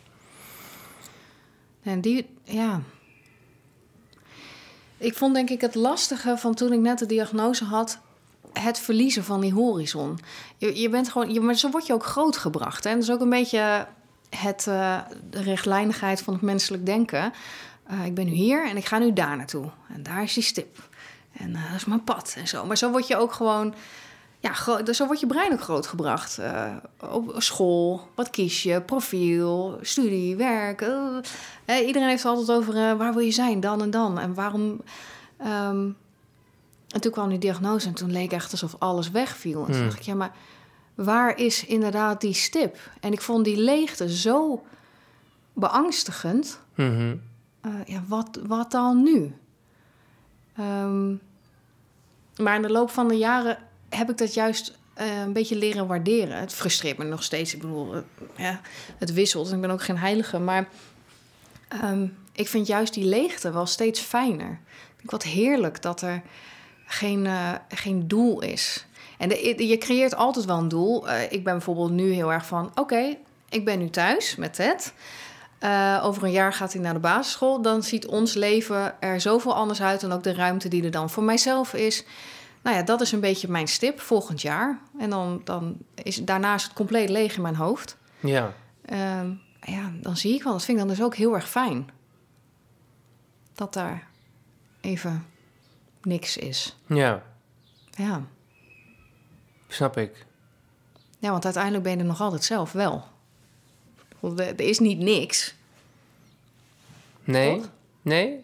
Die, ja. Ik vond denk ik het lastige van toen ik net de diagnose had, het verliezen van die horizon. Je, je bent gewoon, je, maar zo word je ook grootgebracht. Hè? En dat is ook een beetje het, eh, de rechtlijnigheid van het menselijk denken. Eh, ik ben nu hier en ik ga nu daar naartoe. En daar is die stip. En eh, dat is mijn pad en zo. Maar zo word je ook gewoon... Ja, dus zo wordt je brein ook grootgebracht. Eh, op school, wat kies je, profiel, studie, werk. eh. Eh, iedereen heeft het altijd over eh, waar wil je zijn, dan en dan. En waarom... ehm, en toen kwam die diagnose en toen leek echt alsof alles wegviel. En toen Hmm. dacht ik, ja, maar waar is inderdaad die stip? En ik vond die leegte zo beangstigend. Mhm. Ja, wat, wat dan nu? Ehm, maar in de loop van de jaren heb ik dat juist eh, een beetje leren waarderen. Het frustreert me nog steeds. Ik bedoel, eh, ja, het wisselt en ik ben ook geen heilige. Maar ehm, ik vind juist die leegte wel steeds fijner. Ik vind wat heerlijk dat er geen, eh, geen doel is. En je creëert altijd wel een doel. Ik ben bijvoorbeeld nu heel erg van... oké, ik ben nu thuis met Ted... Over een jaar gaat hij naar de basisschool. Dan ziet ons leven er zoveel anders uit. En ook de ruimte die er dan voor mijzelf is. Nou ja, dat is een beetje mijn stip volgend jaar. En dan, dan is daarna is het compleet leeg in mijn hoofd. Ja. Ehm, ja, dan zie ik wel. Dat vind ik dan dus ook heel erg fijn. Dat daar even niks is. ja, Ja. snap ik. ja, want uiteindelijk ben je er nog altijd zelf wel. Er er is niet niks. Nee? Toch? Nee?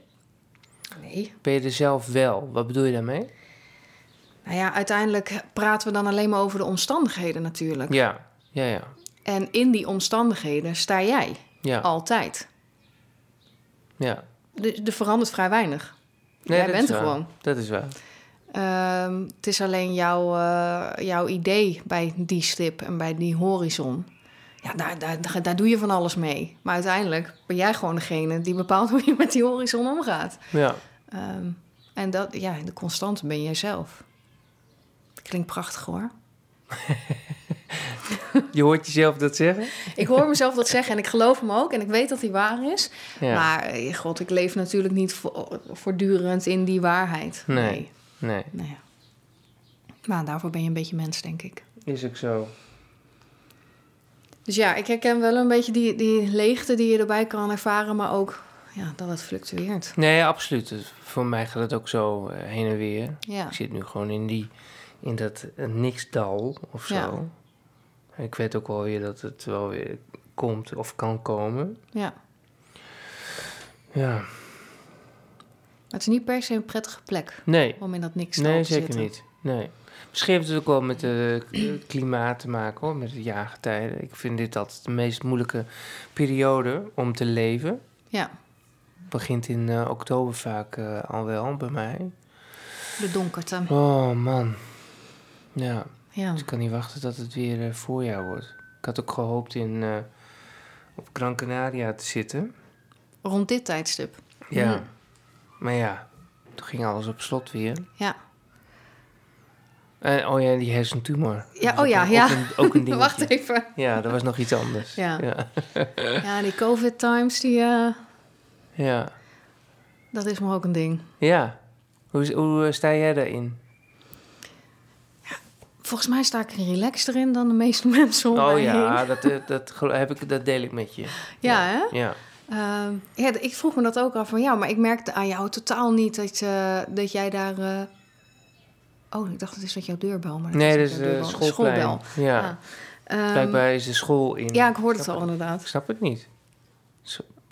Nee. Ben je er zelf wel? Wat bedoel je daarmee? Nou ja, uiteindelijk praten we dan alleen maar over de omstandigheden natuurlijk. Ja, ja, ja. En in die omstandigheden sta jij Ja, altijd. ja. Er verandert vrij weinig. Nee, jij bent er gewoon. Dat is waar. Ehm, het is alleen jouw, eh, jouw idee bij die stip en bij die horizon. Ja, daar, daar, daar, daar doe je van alles mee. Maar uiteindelijk ben jij gewoon degene die bepaalt hoe je met die horizon omgaat. Ja. Ehm, en dat, ja, de constante ben jij zelf. Klinkt prachtig hoor. Je hoort jezelf dat zeggen? Ik hoor mezelf dat zeggen en ik geloof hem ook. En ik weet dat hij waar is. Ja. Maar eh, god, ik leef natuurlijk niet vo- voortdurend in die waarheid. Nee. Nee. Nee, Nou ja. Maar daarvoor ben je een beetje mens, denk ik. is ook zo. Dus ja, ik herken wel een beetje die, die leegte die je erbij kan ervaren, maar ook ja, dat het fluctueert. Nee, absoluut. Voor mij gaat het ook zo eh, heen en weer. Ja, Ik zit nu gewoon in, die, in dat eh, niksdal of zo. Ja. Ik weet ook wel weer dat het wel weer komt of kan komen. ja. Ja, Maar het is niet per se een prettige plek nee. om in dat niks Nee, te zeker zitten. niet. Nee. Misschien heeft het ook wel met het klimaat te maken hoor, met de jaargetijden. Ik vind dit altijd de meest moeilijke periode om te leven. Ja, Begint in eh, oktober vaak eh, al wel bij mij. de donkerte. Oh man. Ja, Ja, dus ik kan niet wachten dat het weer eh, voorjaar wordt. Ik had ook gehoopt in, eh, op Gran Canaria te zitten. rond dit tijdstip. Ja. Hmm. Maar ja, toen ging alles op slot weer. Ja, En, oh ja, die hersentumor. Ja, oh ja, ook, ja. Ook een, ook een dingetje. wacht even. Ja, dat was nog iets anders. Ja. Ja. Ja, die COVID times, die, eh, ja. dat is maar ook een ding. Ja. Hoe, hoe eh, sta jij daarin? Volgens mij sta ik relaxed erin dan de meeste mensen om Oh ja, heen. dat, eh, dat, heb ik, dat deel ik met je. Ja, hè? Ja. Ehm, ja, d- ik vroeg me dat ook af van ja, maar ik merkte aan jou totaal niet dat, je dat jij daar. eh, Oh, ik dacht het is dat jouw deurbel, maar dat Nee, dat is jouw de. Schoorbel. Ja. Ja. Ehm, Blijkbaar is de school in. ja, ik hoorde het al inderdaad. Ik snap het niet.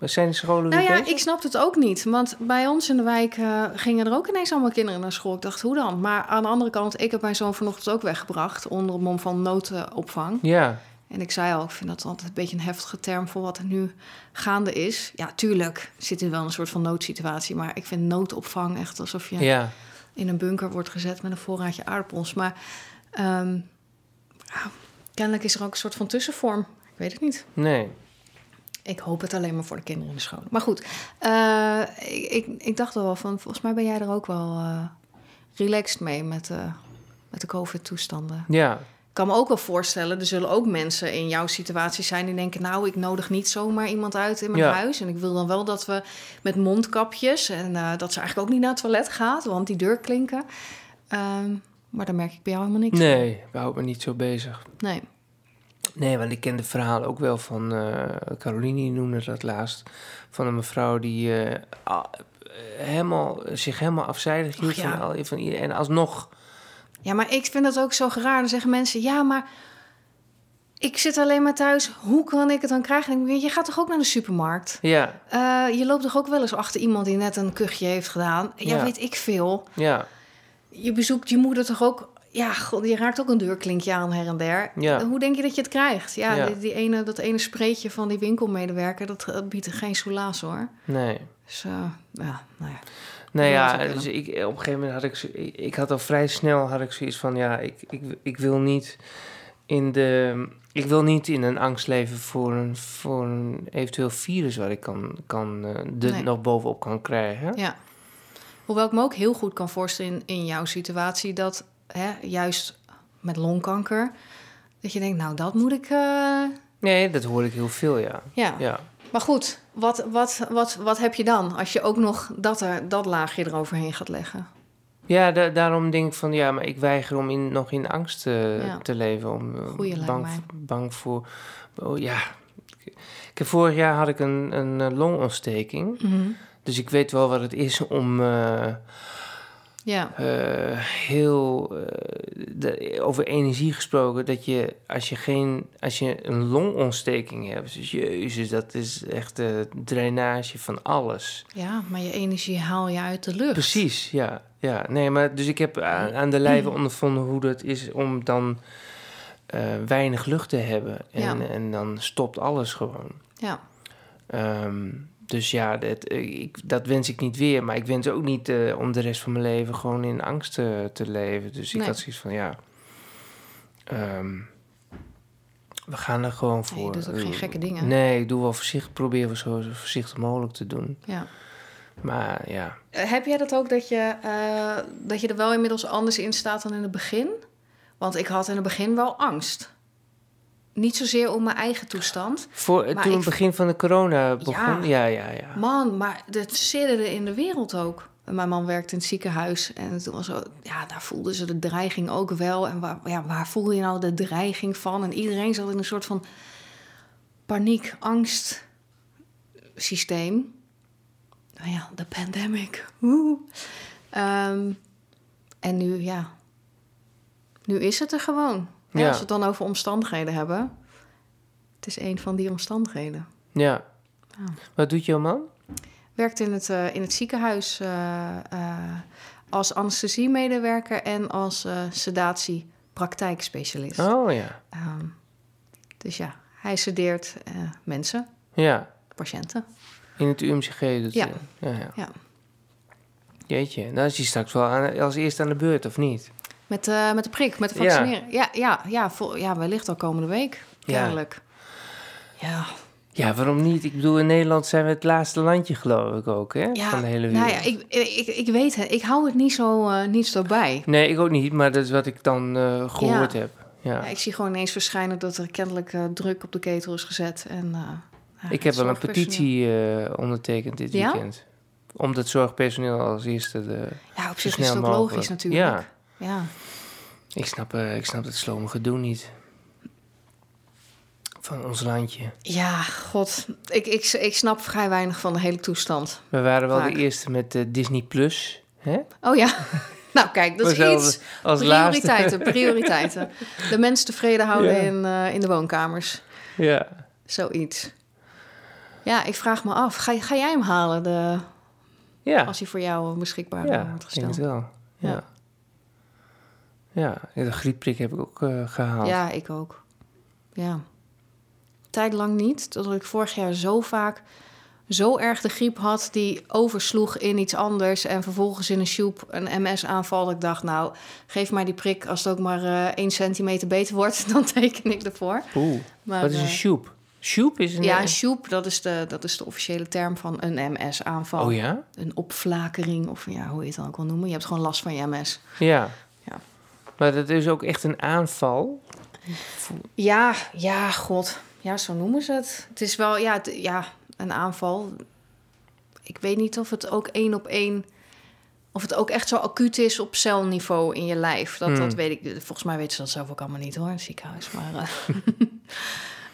Zijn scholen Nou ja, ik snapte het ook niet. Want bij ons in de wijk eh, gingen er ook ineens allemaal kinderen naar school. Ik dacht, hoe dan? Maar aan de andere kant, ik heb mijn zoon vanochtend ook weggebracht onder het mom van noodopvang. Ja, En ik zei al, ik vind dat altijd een beetje een heftige term voor wat er nu gaande is. Ja, tuurlijk zit er wel een soort van noodsituatie. Maar ik vind noodopvang echt alsof je ja. in een bunker wordt gezet met een voorraadje aardappels. Maar ehm, ja, kennelijk is er ook een soort van tussenvorm. Ik weet het niet. Nee. Ik hoop het alleen maar voor de kinderen in de school. Maar goed, eh, ik, ik, ik dacht wel van, volgens mij ben jij er ook wel eh, relaxed mee met, eh, met de COVID-toestanden. Ja. Ik kan me ook wel voorstellen, er zullen ook mensen in jouw situatie zijn die denken, nou, ik nodig niet zomaar iemand uit in mijn Ja. huis. En ik wil dan wel dat we met mondkapjes en dat ze eigenlijk ook niet naar het toilet gaat, want die deur klinken. Ehm, maar daar merk ik bij jou helemaal niks Nee, we houden me niet zo bezig. Nee. Nee, want ik ken de verhalen ook wel van... eh Caroline die noemde dat laatst. Van een mevrouw die eh, helemaal, zich helemaal afzijdig hield ja. van, van iedereen. En alsnog... Ja, maar ik vind dat ook zo raar. Dan zeggen mensen, ja, maar ik zit alleen maar thuis. Hoe kan ik het dan krijgen? En ik denk, je gaat toch ook naar de supermarkt? Ja, Eh, je loopt toch ook wel eens achter iemand die net een kuchje heeft gedaan? Ja, Ja. weet ik veel. ja, Je bezoekt je moeder toch ook... Ja, god, je raakt ook een deurklinkje aan her en der. Ja. Hoe denk je dat je het krijgt? Ja, Ja. Die, die ene, dat ene spreetje van die winkelmedewerker... dat, dat biedt geen soelaas, hoor. nee. Dus eh, ja, nou ja. Nou ja, dus ik, op een gegeven moment had ik, ik, had al vrij snel had ik zoiets van, ja, ik, ik, ik wil niet in de, ik wil niet in een angst leven voor een, voor een eventueel virus waar ik kan, kan eh, de Nee. nog bovenop kan krijgen. Ja. Hoewel ik me ook heel goed kan voorstellen in, in jouw situatie dat hè, juist met longkanker, dat je denkt, nou dat moet ik. eh, Nee, dat hoor ik heel veel, ja. ja. Ja, Maar goed, wat, wat, wat, wat heb je dan als je ook nog dat, er, dat laagje eroverheen gaat leggen? ja da- daarom denk ik van, ja, maar ik weiger om in, nog in angst eh, Ja. te leven. Om, eh, bang, bang voor, oh ja. Ik heb, vorig jaar had ik een, een longontsteking. Dus ik weet wel wat het is om Ja, eh, heel eh, de- over energie gesproken. Dat je als je geen als je een longontsteking hebt, dus jezus, dat is echt de drainage van alles. ja, maar je energie haal je uit de lucht. Precies, ja, ja. Nee, maar dus ik heb aan, aan de lijve ondervonden hoe dat is om dan eh, weinig lucht te hebben en, Ja. en dan stopt alles gewoon. Ja, Ehm, dus ja, dat, eh, ik, dat wens ik niet weer. Maar ik wens ook niet eh, om de rest van mijn leven gewoon in angst te, te leven. Dus ik Nee. had zoiets van, ja... ehm, we gaan er gewoon Nee, je voor. doet ook geen gekke dingen. Nee, ik doe wel voorzichtig, probeer we zo, voorzichtig mogelijk te doen. ja. Maar ja, Eh, Heb jij dat ook dat je, eh, dat je er wel inmiddels anders in staat dan in het begin? Want ik had in het begin wel angst. Niet zozeer om mijn eigen toestand. voor, toen ik- het begin van de corona begon... Ja, ja, ja. Man, maar het sidderde in de wereld ook. Mijn man werkte in het ziekenhuis en toen was zo, ja, daar voelden ze de dreiging ook wel. En waar, ja, waar voel je nou de dreiging van? En iedereen zat in een soort van paniek, angst systeem. Nou ja, de pandemic. Ehm, en nu, ja, nu is het er gewoon. Ja. Als we het dan over omstandigheden hebben. Het is een van die omstandigheden. ja. Ja. Wat doet jouw man? werkte in het, eh, in het ziekenhuis eh, eh, als anesthesiemedewerker en als sedatiepraktijkspecialist. Oh ja. Ehm, dus ja, hij sedeert mensen, Ja, patiënten. in het UMCG. doet Ja. ja, ja. Ja. Jeetje, dan is hij straks wel aan, als eerste aan de beurt, of niet? Met, eh, met de prik, met de Ja. vaccineren. Ja, ja, ja, vol- ja, wellicht al komende week, Ja. kennelijk. Ja, Ja, waarom niet? Ik bedoel, in Nederland zijn we het laatste landje, geloof ik ook, hè? ja, Van de hele wereld. nou ja, ik, ik, ik weet het. Ik hou het niet zo, eh, niet zo bij. Nee, ik ook niet, maar dat is wat ik dan eh, gehoord Ja. heb. Ja. Ja, ik zie gewoon ineens verschijnen dat er kennelijk druk op de ketel is gezet. En, ja, ik heb wel een petitie ondertekend dit Ja? weekend. Om dat zorgpersoneel als eerste de, Ja, op zich is mogelijk. logisch natuurlijk. Ja, Ja. Ik snap, eh, ik snap het slome gedoe niet. Van ons landje. Ja, god. Ik, ik, ik snap vrij weinig van de hele toestand. We waren wel Vaak. de eerste met eh, Disney Plus. Hè? Oh ja. nou, kijk, dat is iets. als Prioriteiten, prioriteiten. De mens tevreden houden Ja. in, eh, in de woonkamers. Ja. Zoiets. Ja, ik vraag me af. Ga, ga jij hem halen de, Ja. als hij voor jou beschikbaar ja, wordt ik denk gesteld? het wel. Ja. Ja. Ja, de griepprik heb ik ook eh, gehaald. Ja, ik ook. Ja. Tijdlang niet, totdat ik vorig jaar zo vaak zo erg de griep had... die oversloeg in iets anders... en vervolgens in een sjoep een MS-aanval. Dat ik dacht, nou, geef mij die prik... als het ook maar eh 1 centimeter beter wordt, dan teken ik ervoor. Oeh, Maar, wat is een eh, sjoep? Sjoep is een... Ja, een sjoep, dat is, de, dat is de officiële term van een MS-aanval. Oh ja? Een opflakering, of ja, hoe je het dan ook wil noemen. Je hebt gewoon last van je MS. Ja. Maar dat is ook echt een aanval. Ja, ja, god. Ja, zo noemen ze het. Het is wel, ja, het- ja, een aanval. Ik weet niet of het ook één op één... Of het ook echt zo acuut is op celniveau in je lijf. Dat, dat Hmm. weet ik. Volgens mij weten ze dat zelf ook allemaal niet hoor, in het ziekenhuis. Maar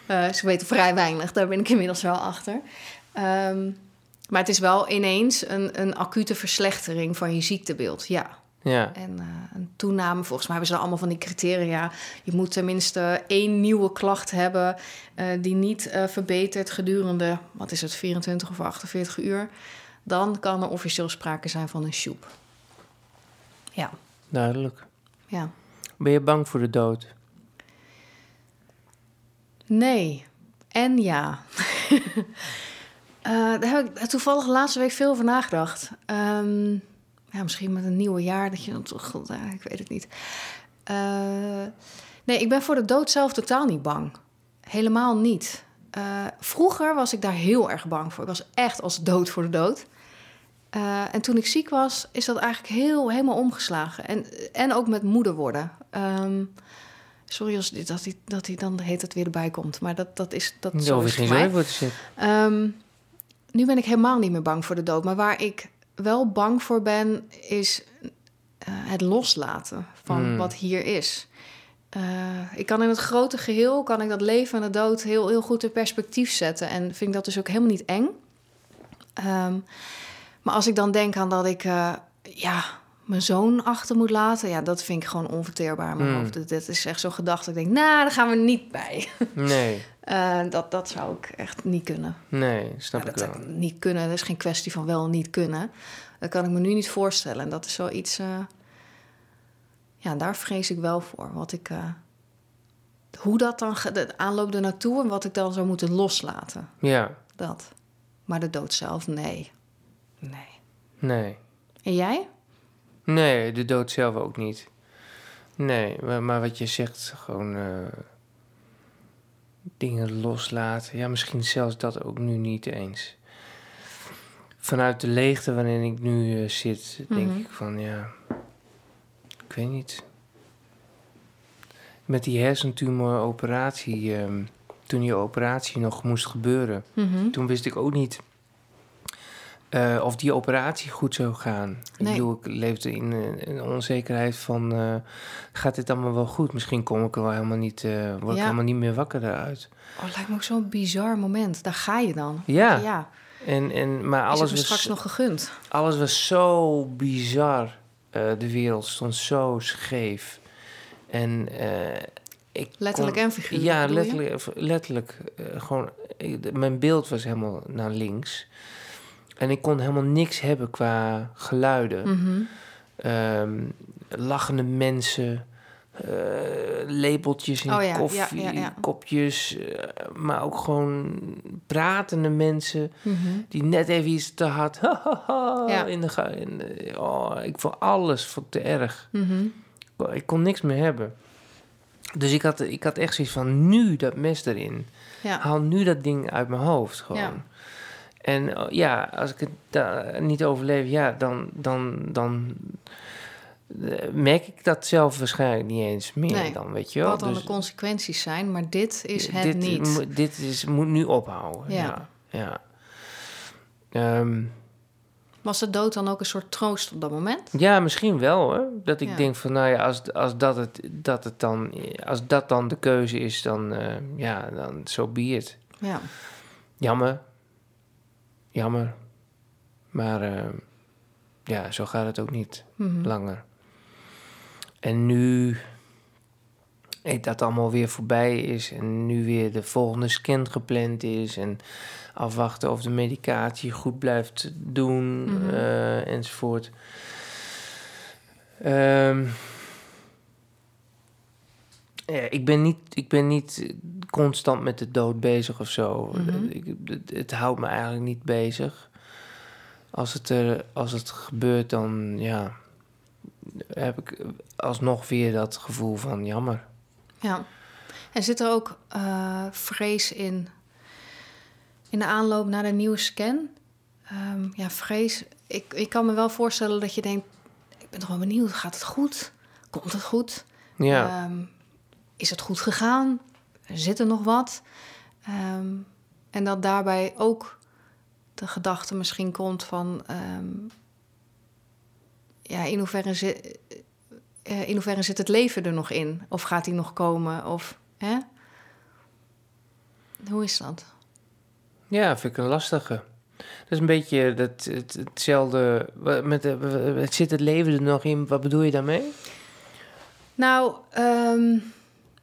eh, eh, ze weten vrij weinig. Daar ben ik inmiddels wel achter. Ehm, maar het is wel ineens een, een acute verslechtering van je ziektebeeld. Ja, Ja. en eh, een toename, volgens mij hebben ze allemaal van die criteria. Je moet tenminste één nieuwe klacht hebben eh, die niet eh, verbetert gedurende, wat is het, 24 of 48 uur. Dan kan er officieel sprake zijn van een sjoep. Ja, Duidelijk. ja. Ben je bang voor de dood? Nee. En ja. Daar heb ik toevallig de laatste week veel over nagedacht. Ehm, ja, misschien met een nieuwe jaar dat je dan toch... ik weet het niet. Eh, nee, ik ben voor de dood zelf totaal niet bang. Helemaal niet. Eh, vroeger was ik daar heel erg bang voor. Ik was echt als dood voor de dood. Eh, en toen ik ziek was, is dat eigenlijk heel, helemaal omgeslagen. En, en ook met moeder worden. Ehm, sorry als dit, dat hij dat hij dan heet het weer erbij komt. Maar dat, dat is dat zo is geen zorgen voor te. Ehm, nu ben ik helemaal niet meer bang voor de dood. Maar waar ik wel bang voor ben, is eh, het loslaten van Hmm. wat hier is. Eh, ik kan in het grote geheel, kan ik dat leven en de dood heel, heel goed in perspectief zetten. En vind ik dat dus ook helemaal niet eng. Ehm, maar als ik dan denk aan dat ik eh, ja, mijn zoon achter moet laten... ja, dat vind ik gewoon onverteerbaar in mijn Hmm. hoofd. Dat, is echt zo'n gedachte. Ik denk, nou, daar gaan we niet bij. Nee, Eh, dat, dat zou ik echt niet kunnen. nee, snap Nou, ik dat wel. zou ik niet kunnen. Dat is geen kwestie van wel en niet kunnen. Dat kan ik me nu niet voorstellen. En dat is zoiets... eh ja, daar vrees ik wel voor. Wat ik... eh, hoe dat dan... De aanloop er naartoe en wat ik dan zou moeten loslaten. Ja, Dat. Maar de dood zelf, nee. Nee. nee. En jij? Nee, de dood zelf ook niet. Nee, maar, maar wat je zegt, gewoon dingen loslaten. Ja, misschien zelfs dat ook nu niet eens. Vanuit de leegte waarin ik nu eh, zit, denk Mhm. ik van ja, ik weet niet. Met die hersentumoroperatie, ehm, toen die operatie nog moest gebeuren, Mhm. toen wist ik ook niet eh, of die operatie goed zou gaan. Ik Nee. bedoel, ik leefde in eh, een onzekerheid van... eh, gaat dit allemaal wel goed? Misschien kom ik er wel helemaal niet... eh, word ik helemaal niet meer wakker daaruit. Oh, lijkt me ook zo'n bizar moment. Daar ga je dan. Ja, Ja, En, en, maar alles me straks was, nog gegund. alles was zo bizar. Eh, de wereld stond zo scheef. En eh, ik Letterlijk kon- en figuurlijk, Ja, letterlijk, letterlijk eh, gewoon... ik- mijn beeld was helemaal naar links. En ik kon helemaal niks hebben qua geluiden. Mhm. Ehm, lachende mensen, eh, lepeltjes in Oh ja, koffie, ja, ja. kopjes, eh, maar ook gewoon pratende mensen Mhm. die net even iets te hard in de, in de- oh, ik vond alles vond te erg. Mhm. Ik kon niks meer hebben. Dus ik had, ik had echt zoiets van nu dat mes erin. Haal nu dat ding uit mijn hoofd gewoon. En eh, ja, als ik het da- niet overleef, ja, dan, dan, dan eh, merk ik dat zelf waarschijnlijk niet eens meer Nee. dan, weet je wel. Wat dan Dus de consequenties zijn, maar dit is het dit, niet. dit is, moet nu ophouden. Ja. Ja. ja. Ehm, Was de dood dan ook een soort troost op dat moment? Ja, misschien wel hoor. Dat ik Ja. denk van, nou ja, als, als, dat het, dat het dan, als dat dan de keuze is, dan, eh, ja, dan zo be it. Ja. Jammer. Jammer. Maar eh, ja, zo gaat het ook niet Mhm. langer. En nu dat allemaal weer voorbij is en nu weer de volgende scan gepland is en afwachten of de medicatie goed blijft doen Mhm. eh, enzovoort. Ehm, ja, ik, ben niet, ik ben niet constant met de dood bezig of zo. Mhm. Ik- het, het houdt me eigenlijk niet bezig. Als het, er, als het gebeurt, dan ja, heb ik alsnog weer dat gevoel van jammer. Ja. En zit er ook eh, vrees in, in de aanloop naar de nieuwe scan? Ehm, ja, vrees. Ik, ik kan me wel voorstellen dat je denkt: ik ben toch wel benieuwd, gaat het goed? Komt het goed? Ja, Ehm, is het goed gegaan? Zit er nog wat? Ehm, en dat daarbij ook de gedachte misschien komt van... ehm, ja, in hoeverre, zit, eh, in hoeverre zit het leven er nog in? Of gaat die nog komen? Of, hè? Hoe is dat? ja, vind ik een lastige. Dat is een beetje dat, het, hetzelfde. Met, zit het leven er nog in? Wat bedoel je daarmee? Nou, ehm,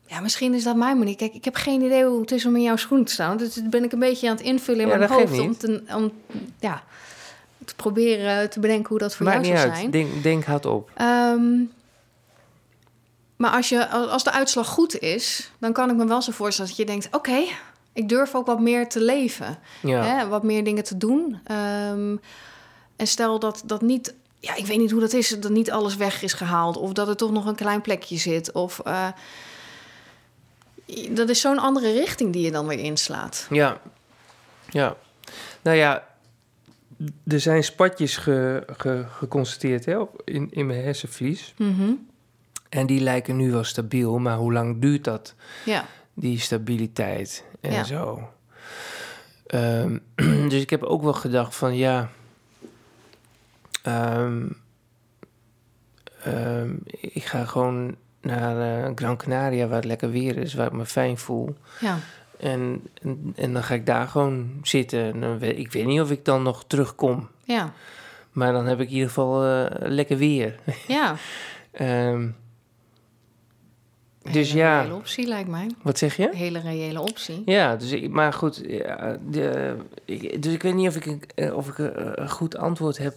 ja, misschien is dat mijn manier. Kijk, ik heb geen idee hoe het is om in jouw schoen te staan. Dus dat ben ik een beetje aan het invullen in Ja, mijn hoofd. Om, te, om ja, te proberen te bedenken hoe dat voor Maakt jou zou uit. zijn. Denk, denk hardop. Ehm, maar als, je, als de uitslag goed is, dan kan ik me wel zo voorstellen dat je denkt... oké, ik durf ook wat meer te leven. Ja. Hè, wat meer dingen te doen. Ehm, en stel dat dat niet... Ja, ik weet niet hoe dat is, dat niet alles weg is gehaald... of dat er toch nog een klein plekje zit. Of eh, dat is zo'n andere richting die je dan weer inslaat. Ja. Ja. Nou ja, er zijn spatjes ge, ge- geconstateerd hè, in, in mijn hersenvlies. Mhm. En die lijken nu wel stabiel, maar hoe lang duurt dat? Ja, die stabiliteit en Ja. zo. Ehm, dus ik heb ook wel gedacht van ja. ehm, ehm, ik ga gewoon naar eh, Gran Canaria, waar het lekker weer is, waar ik me fijn voel. ja, En, en, en dan ga ik daar gewoon zitten. En weet, ik weet niet of ik dan nog terugkom. ja, Maar dan heb ik in ieder geval eh, lekker weer. ja. Ehm, dus Hele ja, reële optie lijkt mij. wat zeg je? Een hele reële optie. Ja, dus ik, maar goed, ja, de, ik, dus ik weet niet of ik, eh, of ik een goed antwoord heb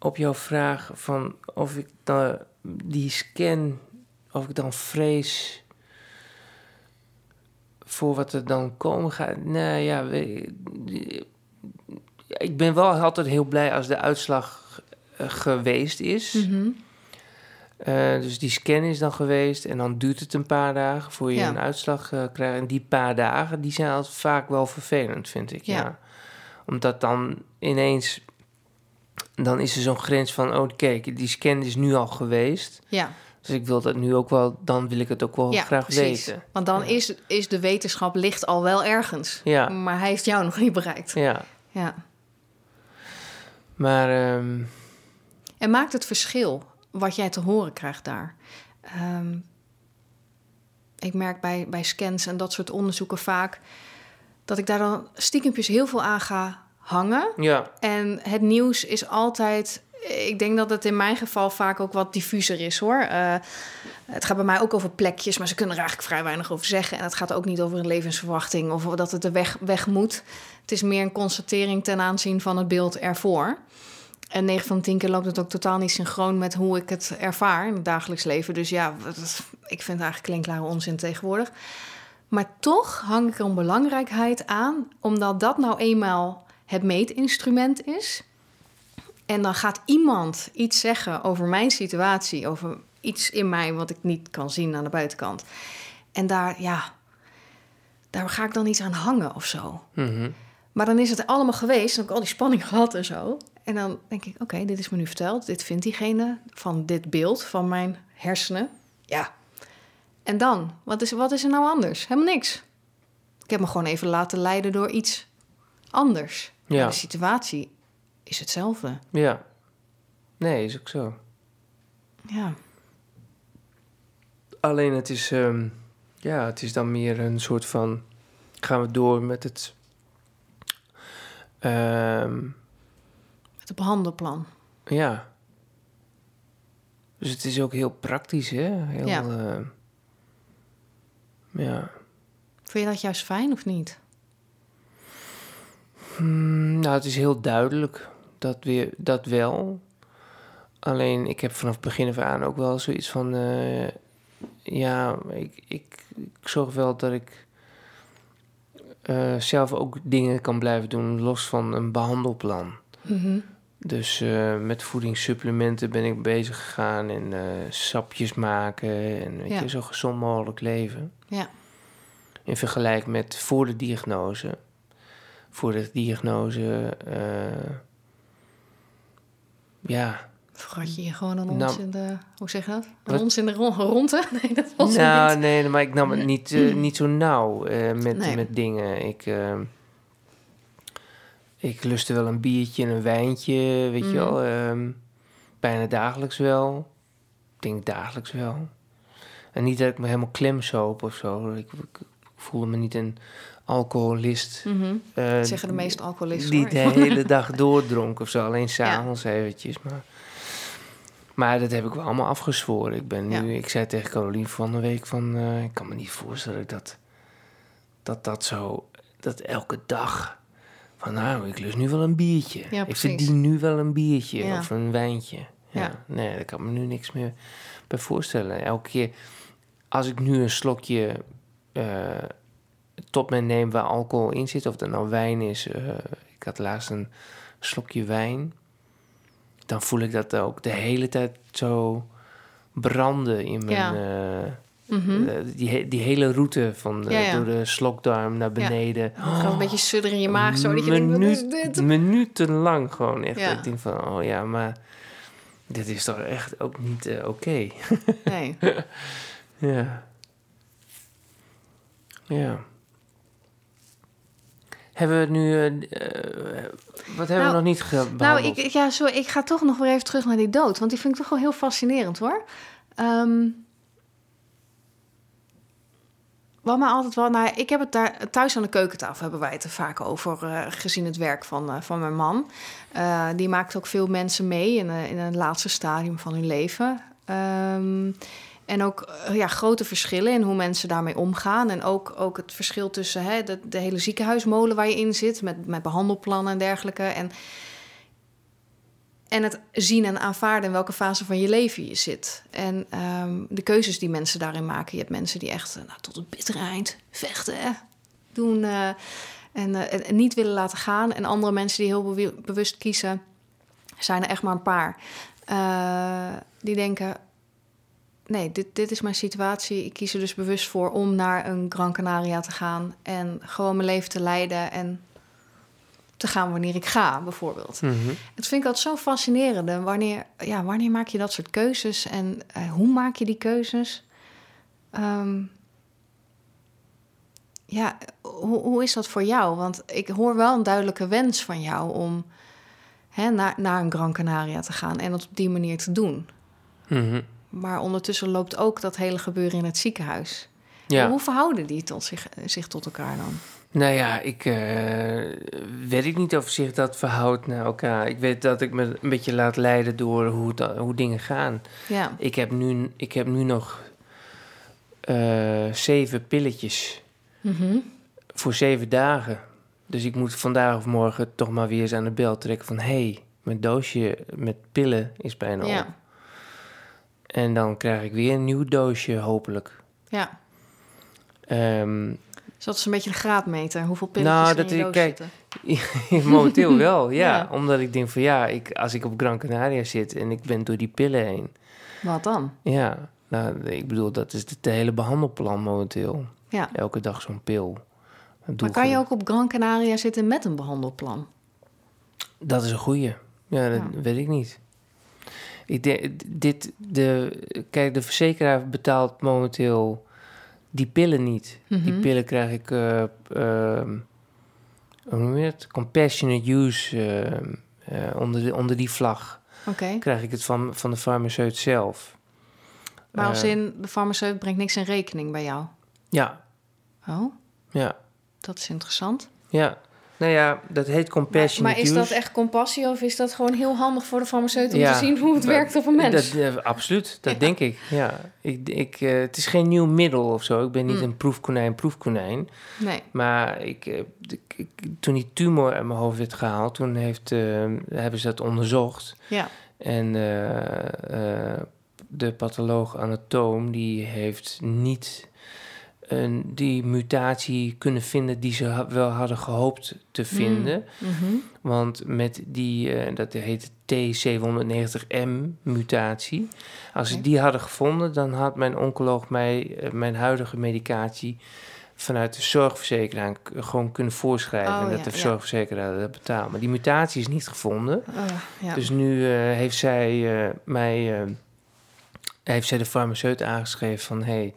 op jouw vraag van of ik dan die scan, of ik dan vrees voor wat er dan komen gaat. Nou ja, ik ben wel altijd heel blij als de uitslag eh, geweest is. Mhm. Eh, dus die scan is dan geweest en dan duurt het een paar dagen voor je Ja. een uitslag eh, krijgt. En die paar dagen, die zijn altijd vaak wel vervelend, vind ik. Ja. Ja. Omdat dan ineens, dan is er zo'n grens van, oh kijk, die scan is nu al geweest. Ja, Dus ik wil dat nu ook wel, dan wil ik het ook wel ja graag precies. weten. Want dan Ja. is, is de wetenschap ligt al wel ergens. Ja, Maar hij heeft jou nog niet bereikt. ja. Ja. Maar ehm, En maakt het verschil wat jij te horen krijgt daar? Ehm, ik merk bij, bij scans en dat soort onderzoeken vaak... dat ik daar dan stiekempjes heel veel aan ga hangen. ja, En het nieuws is altijd. Ik denk dat het in mijn geval vaak ook wat diffuser is hoor. Eh, het gaat bij mij ook over plekjes, maar ze kunnen er eigenlijk vrij weinig over zeggen. En het gaat ook niet over een levensverwachting of dat het er weg, weg moet. Het is meer een constatering ten aanzien van het beeld ervoor. En 9 van de 10 keer loopt het ook totaal niet synchroon met hoe ik het ervaar in het dagelijks leven. Dus ja, ik vind het eigenlijk klinkklare onzin tegenwoordig. Maar toch hang ik er een belangrijkheid aan, omdat dat nou eenmaal het meetinstrument is. En dan gaat iemand iets zeggen over mijn situatie, over iets in mij wat ik niet kan zien aan de buitenkant. En daar, ja, daar ga ik dan iets aan hangen of zo. mhm, Maar dan is het allemaal geweest, dan heb ik al die spanning gehad en zo. En dan denk ik, oké, dit is me nu verteld. Dit vindt diegene van dit beeld van mijn hersenen. Ja. En dan? Wat is, wat is er nou anders? Helemaal niks. Ik heb me gewoon even laten leiden door iets anders. Ja. Maar De situatie is hetzelfde. Ja. Nee, is ook zo. Ja. Alleen het is, ehm, ja, het is dan meer een soort van. Gaan we door met het. ehm, Het behandelplan. ja. Dus het is ook heel praktisch, hè? Heel, Ja. ja. ja. Vind je dat juist fijn of niet? Hmm, nou, het is heel duidelijk. Dat, weer, dat wel. Alleen, ik heb vanaf begin af aan ook wel zoiets van... eh, ja, ik, ik, ik zorg wel dat ik eh, zelf ook dingen kan blijven doen... los van een behandelplan. Mhm. Dus eh, met voedingssupplementen ben ik bezig gegaan... en sapjes maken en weet Ja. je, zo gezond mogelijk leven. Ja. In vergelijking met voor de diagnose. Voor de diagnose, eh, ja. Vergat je hier gewoon een ons Nou, in de... Hoe zeg je dat? Een wat? ons in de ron- ronde? Nee, dat was Nou, niet. nee, maar ik nam het niet, eh, niet zo nauw eh, met, Nee. met dingen. Ik, ik lustte wel een biertje en een wijntje, weet je Mhm. wel. ehm, bijna dagelijks wel. Ik denk dagelijks wel. En niet dat ik me helemaal klemsoop of zo. Ik, ik, ik voelde me niet een alcoholist. Mhm. eh, Dat zeggen de meeste alcoholisten. die hoor. de hele dag doordronk of zo. Alleen s'avonds eventjes. Maar, maar dat heb ik wel allemaal afgezworen. Ik ben nu, Ja. ik zei tegen Carolien van de week van... eh, ik kan me niet voorstellen dat dat, dat zo... Dat elke dag... Van nou, ik lust nu wel een biertje. Ja, ik verdien nu wel een biertje Ja. of een wijntje. Ja. Ja. Nee, daar kan me nu niks meer bij voorstellen. Elke keer als ik nu een slokje eh, tot me neem waar alcohol in zit, of dat nou wijn is. eh, ik had laatst een slokje wijn. Dan voel ik dat ook de hele tijd zo branden in mijn. Ja. eh, Mhm. eh, die, die hele route van de, Ja, ja. door de slokdarm naar beneden. Dan gaat een beetje sudderen in je maag zo. Dat je Minuut-? Minutenlang gewoon echt. Ja. Ik denk van, oh ja, maar dit is toch echt ook niet oké. Nee. Ja. Ja. Hebben we nu... eh, eh, wat hebben we Nou, nog niet ge- Nou, ik, ja, sorry, ik ga toch nog weer even terug naar die dood. Want die vind ik toch wel heel fascinerend hoor. Ehm, wat mij altijd wel... Nou, ik heb het daar thuis aan de keukentafel hebben wij het er vaak over... eh, gezien het werk van, van mijn man. Die maakt ook veel mensen mee in, in het laatste stadium van hun leven. Ehm, en ook eh, ja, grote verschillen in hoe mensen daarmee omgaan. En ook, ook het verschil tussen hè, de, de hele ziekenhuismolen waar je in zit... met, met behandelplannen en dergelijke. En en het zien en aanvaarden in welke fase van je leven je zit. En ehm, de keuzes die mensen daarin maken. Je hebt mensen die echt eh, nou, tot het bittere eind vechten, doen eh, en, niet willen laten gaan. En andere mensen die heel bewust kiezen, zijn er echt maar een paar. die denken, nee, dit, dit is mijn situatie. Ik kies er dus bewust voor om naar een Gran Canaria te gaan... en gewoon mijn leven te leiden en te gaan wanneer ik ga, bijvoorbeeld. Mhm. Het vind ik altijd zo fascinerend. Wanneer, ja, wanneer maak je dat soort keuzes en eh, hoe maak je die keuzes? Ehm, ja, hoe, hoe is dat voor jou? Want ik hoor wel een duidelijke wens van jou om hè, naar, naar een Gran Canaria te gaan en dat op die manier te doen. Mhm. Maar ondertussen loopt ook dat hele gebeuren in het ziekenhuis. Ja. Hoe verhouden die tot zich, zich tot elkaar dan? Nou ja, ik eh, weet ik niet of zich dat verhoudt naar elkaar. Ik weet dat ik me een beetje laat leiden door hoe, hoe dingen gaan. Ja, Ik heb nu, ik heb nu nog eh, zeven pilletjes Mhm. voor zeven dagen. Dus ik moet vandaag of morgen toch maar weer eens aan de bel trekken van... hé, hey, mijn doosje met pillen is bijna op. En dan krijg ik weer een nieuw doosje, hopelijk. ja. Dus dat is een beetje de graadmeter. Hoeveel pilletjes Nou, in dat je ik- kijk, zitten. momenteel wel, ja. Ja. Omdat ik denk van ja, ik, als ik op Gran Canaria zit en ik ben door die pillen heen... Wat dan? Ja, nou, ik bedoel, dat is het hele behandelplan momenteel. Ja. Elke dag zo'n pil. Maar kan je ook op Gran Canaria zitten met een behandelplan? Dat is een goeie. Ja, dat Ja. weet ik niet. Ik denk, dit, de, kijk, de verzekeraar betaalt momenteel die pillen niet. Die Mhm. pillen krijg ik, eh, ehm, hoe noem je het? Compassionate use ehm, Eh, onder, de, onder die vlag Oké. krijg ik het van, van de farmaceut zelf. Maar als Eh, in, de farmaceut brengt niks in rekening bij jou. Ja, Oh, ja, dat is interessant. ja. Nou ja, dat heet Maar, compassionate maar is dat echt compassie of is dat gewoon heel handig voor de farmaceut om Ja, te zien hoe het maar- werkt op een mens? Dat, absoluut, dat Ja. denk ik. Ja. Ik, ik, eh, het is geen nieuw middel of zo. Ik ben niet Hmm. een proefkonijn, proefkonijn. Nee. Maar ik, eh, ik, toen die tumor uit mijn hoofd werd gehaald, toen heeft, eh, hebben ze dat onderzocht. Ja. En de patholoog anatoom die heeft niet een, die mutatie kunnen vinden die ze wel hadden gehoopt te vinden. Mhm. Want met die, eh, dat heet T790M-mutatie. Als ze die hadden gevonden, dan had mijn oncoloog mij eh, mijn huidige medicatie vanuit de zorgverzekeraar gewoon kunnen voorschrijven. Oh, en dat ja, de ja. zorgverzekeraar dat betaalt. Maar die mutatie is niet gevonden. Oh, ja. Dus nu eh, heeft zij mij, heeft zij de farmaceut aangeschreven van hey,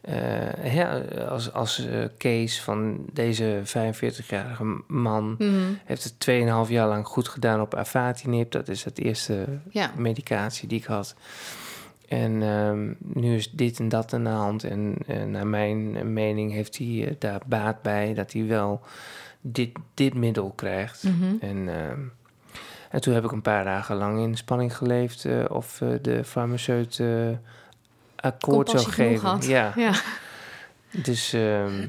eh, ja, als, als eh, case van deze 45-jarige man Mhm. heeft het 2,5 jaar lang goed gedaan op Avatinib. Dat is het eerste ja. medicatie die ik had. En ehm, nu is dit en dat aan de hand. En eh, naar mijn mening heeft hij eh, daar baat bij dat hij wel dit, dit middel krijgt. Mhm. En, ehm, en toen heb ik een paar dagen lang in spanning geleefd eh, of eh, de farmaceut eh, akkoord zou geven. had. Ja, Ja. dus. ehm,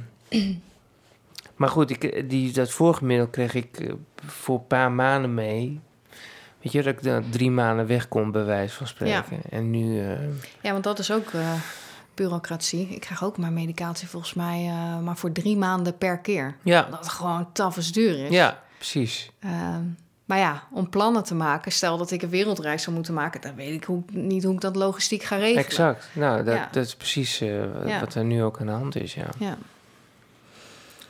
maar goed, ik, die, dat vorige middel kreeg ik eh, voor een paar maanden mee. Weet je, dat ik dan drie maanden weg kon, bij wijze van spreken. En nu. eh, ja, want dat is ook eh, bureaucratie. Ik krijg ook mijn medicatie volgens mij maar voor drie maanden per keer. ja, Dat het gewoon tafels duur is. ja, precies. Maar ja, om plannen te maken, stel dat ik een wereldreis zou moeten maken, dan weet ik hoe, niet hoe ik dat logistiek ga regelen. Exact. Nou, dat, Ja. dat is precies eh, Ja. wat er nu ook aan de hand is, ja. Ja.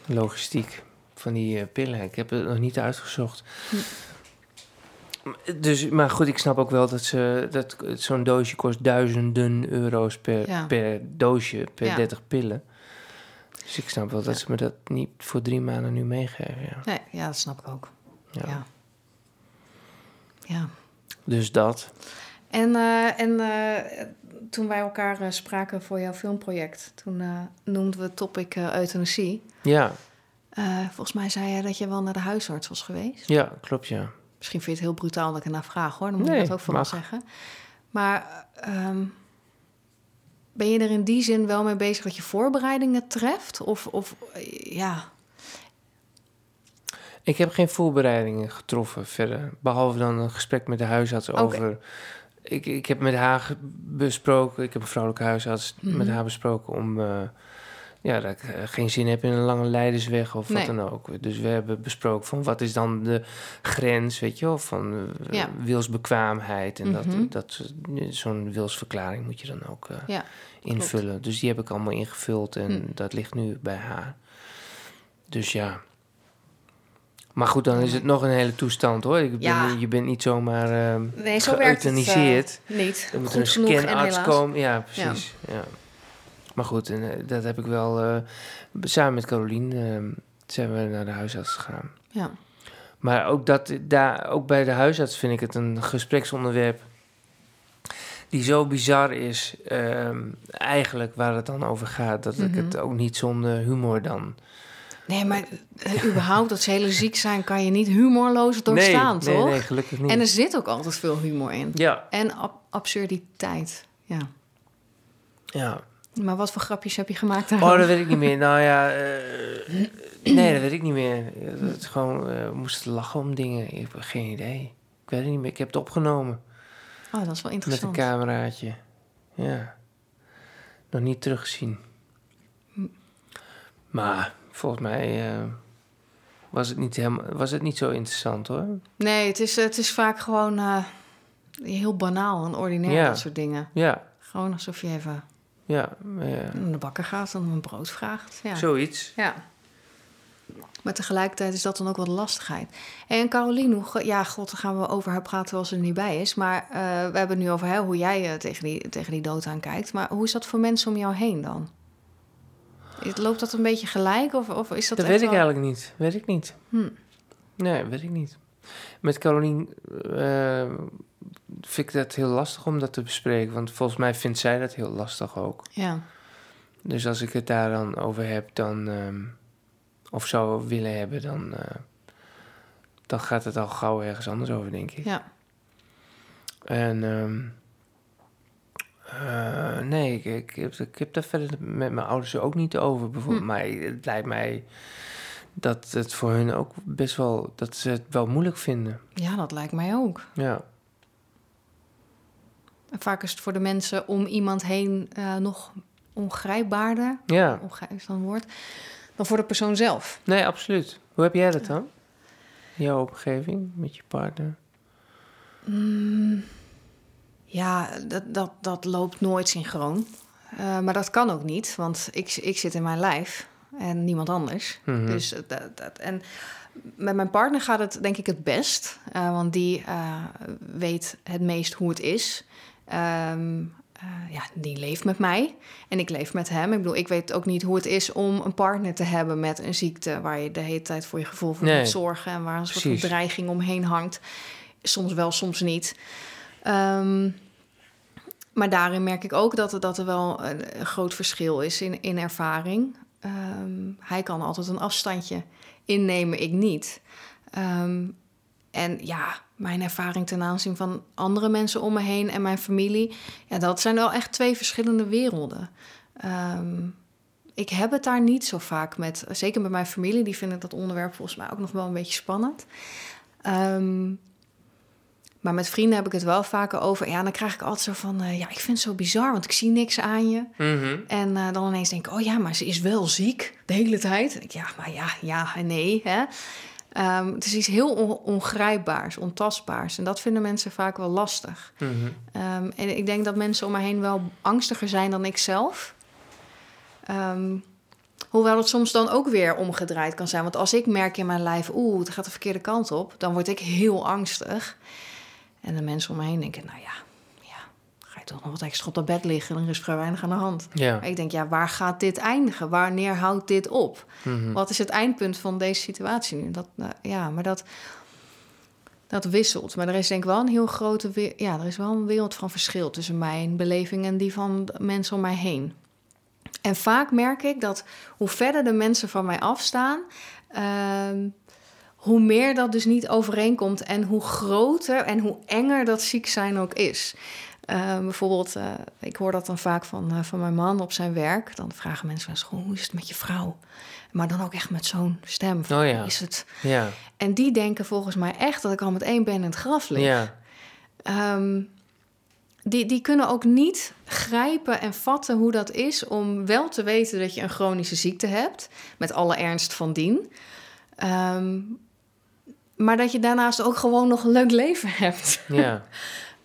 logistiek van die eh, pillen. Ik heb het nog niet uitgezocht. Hm. Dus, maar goed, ik snap ook wel dat, ze, dat zo'n doosje kost duizenden euro's per, per doosje, per Ja. 30 pillen. Dus ik snap wel dat ze me dat niet voor drie maanden nu meegeven. Ja. Nee, ja, dat snap ik ook. Ja. Ja. Dus dat. En, eh, en eh, toen wij elkaar eh, spraken voor jouw filmproject, toen noemden we het topic euthanasie. Ja, volgens mij zei jij dat je wel naar de huisarts was geweest. ja, klopt ja. Misschien vind je het heel brutaal dat ik ernaar vraag hoor. Dan moet Nee, ik dat ook vooral mag. zeggen. Maar ehm, ben je er in die zin wel mee bezig dat je voorbereidingen treft? Of, of ja, Ik heb geen voorbereidingen getroffen verder. Behalve dan een gesprek met de huisarts over... Ik, ik heb met haar besproken, ik heb een vrouwelijke huisarts Mhm. met haar besproken om... eh, ja, dat ik eh, geen zin heb in een lange leidersweg of Nee. wat dan ook. Dus we hebben besproken van wat is dan de grens, weet je wel, van eh, Ja. wilsbekwaamheid. En Mhm. dat, dat, zo'n wilsverklaring moet je dan ook ja. invullen. Dus die heb ik allemaal ingevuld en Hm. dat ligt nu bij haar. Dus ja. Maar goed, dan is het nog een hele toestand hoor. Ik ben. Je bent niet zomaar Nee, zo werkt het geëuthaniseerd. eh, niet. er moet Goed een scanarts komen. Ja, precies. Ja. Maar goed, en, eh, dat heb ik wel eh, samen met Carolien ehm, zijn we naar de huisarts gegaan. Ja. Maar ook, dat, daar, ook bij de huisarts vind ik het een gespreksonderwerp die zo bizar is, ehm, eigenlijk waar het dan over gaat, dat ik Mhm. het ook niet zonder humor dan. Nee, maar eh, überhaupt dat ze hele ziek zijn, kan je niet humorloos doorstaan, nee, toch? Nee, nee, gelukkig niet. En er zit ook altijd veel humor in. Ja, En ab- absurditeit. Ja. ja. Maar wat voor grapjes heb je gemaakt Oh, daarover? dat weet ik niet meer. Nou ja, eh, nee, dat weet ik niet meer. Het is gewoon, eh, we moesten lachen om dingen. Ik heb geen idee. Ik weet het niet meer. Ik heb het opgenomen Oh, dat is wel met een interessant. cameraatje. Ja. Nog niet teruggezien. Maar volgens mij eh, was, het niet helemaal, was het niet zo interessant hoor. Nee, het is, het is vaak gewoon eh, heel banaal en ordinair, Ja. dat soort dingen. Ja, Gewoon alsof je even ja, ja. naar de bakker gaat en om een brood vraagt. Ja. zoiets. ja. Maar tegelijkertijd is dat dan ook wat lastigheid. En Caroline, ja, god, daar gaan we over haar praten als ze er niet bij is. Maar eh, we hebben het nu over hè, hoe jij tegen, die, tegen die dood aankijkt. Maar hoe is dat voor mensen om jou heen dan? Loopt dat een beetje gelijk? Of, of is dat Dat weet ik eigenlijk niet. Weet ik niet. Hm. Nee, weet ik niet. Met Carolien eh, vind ik dat heel lastig om dat te bespreken. Want volgens mij vindt zij dat heel lastig ook. Ja. Dus als ik het daar dan over heb, dan... ehm, of zou willen hebben, dan... eh, dan gaat het al gauw ergens anders over, denk ik. Ja. En... ehm, eh, nee, ik, ik, heb, ik heb daar verder met mijn ouders ook niet over. Bijvoorbeeld. Hm. Maar het lijkt mij dat het voor hun ook best wel... dat ze het wel moeilijk vinden. ja, dat lijkt mij ook. Ja. En vaak is het voor de mensen om iemand heen eh, nog ongrijpbaarder, Ja, ongrijp is dan woord, dan voor de persoon zelf. nee, absoluut. Hoe heb jij dat dan? Jouw omgeving met je partner? Mm, ja, dat, dat, dat loopt nooit synchroon. Eh, maar dat kan ook niet, want ik, ik zit in mijn lijf en niemand anders. Mhm. Dus dat, dat, en met mijn partner gaat het denk ik het best, eh, want die eh, weet het meest hoe het is. Ehm, eh, ja, die leeft met mij en ik leef met hem. Ik bedoel, ik weet ook niet hoe het is om een partner te hebben met een ziekte waar je de hele tijd voor je gevoel voor Nee. moet zorgen en waar een soort van dreiging omheen hangt. Soms wel, soms niet. Ehm, maar daarin merk ik ook dat er, dat er wel een, groot verschil is in, in ervaring. Ehm, hij kan altijd een afstandje innemen, ik niet. Ehm, en ja, mijn ervaring ten aanzien van andere mensen om me heen en mijn familie, ja, dat zijn wel echt twee verschillende werelden. Ik heb het daar niet zo vaak met, zeker met mijn familie, die vinden dat onderwerp volgens mij ook nog wel een beetje spannend. Maar met vrienden heb ik het wel vaker over. Ja, dan krijg ik altijd zo van, eh, ja, ik vind het zo bizar, want ik zie niks aan je. Mhm. En eh, dan ineens denk ik, oh ja, maar ze is wel ziek de hele tijd. Ja, maar ja, ja en nee. Hè? Ehm, het is iets heel on- ongrijpbaars, ontastbaars. En dat vinden mensen vaak wel lastig. Mhm. Ehm, en ik denk dat mensen om mij heen wel angstiger zijn dan ik zelf. Ehm, hoewel het soms dan ook weer omgedraaid kan zijn. Want als ik merk in mijn lijf, oeh, het gaat de verkeerde kant op, dan word ik heel angstig. En de mensen om me heen denken, nou ja, ja ga je toch nog wat extra op dat bed liggen, dan is vrij weinig aan de hand. Ja. Maar ik denk, ja, waar gaat dit eindigen? Wanneer houdt dit op? Mhm. Wat is het eindpunt van deze situatie nu? Dat, nou, ja, maar dat, dat wisselt. Maar er is denk ik wel een heel grote... Ja, er is wel een wereld van verschil tussen mijn beleving... en die van mensen om mij heen. En vaak merk ik dat hoe verder de mensen van mij afstaan... ehm, hoe meer dat dus niet overeenkomt... en hoe groter en hoe enger dat ziek zijn ook is... Eh, bijvoorbeeld, eh, ik hoor dat dan vaak van, eh, van mijn man op zijn werk. Dan vragen mensen wel eens, "Goh, hoe is het met je vrouw? Maar dan ook echt met zo'n stem. van, Oh ja. Is het... Ja. En die denken volgens mij echt dat ik al met één been in het graf lig. Ja. Ehm, die, die kunnen ook niet grijpen en vatten hoe dat is om wel te weten dat je een chronische ziekte hebt, met alle ernst van dien. Ehm, maar dat je daarnaast ook gewoon nog een leuk leven hebt. Ja.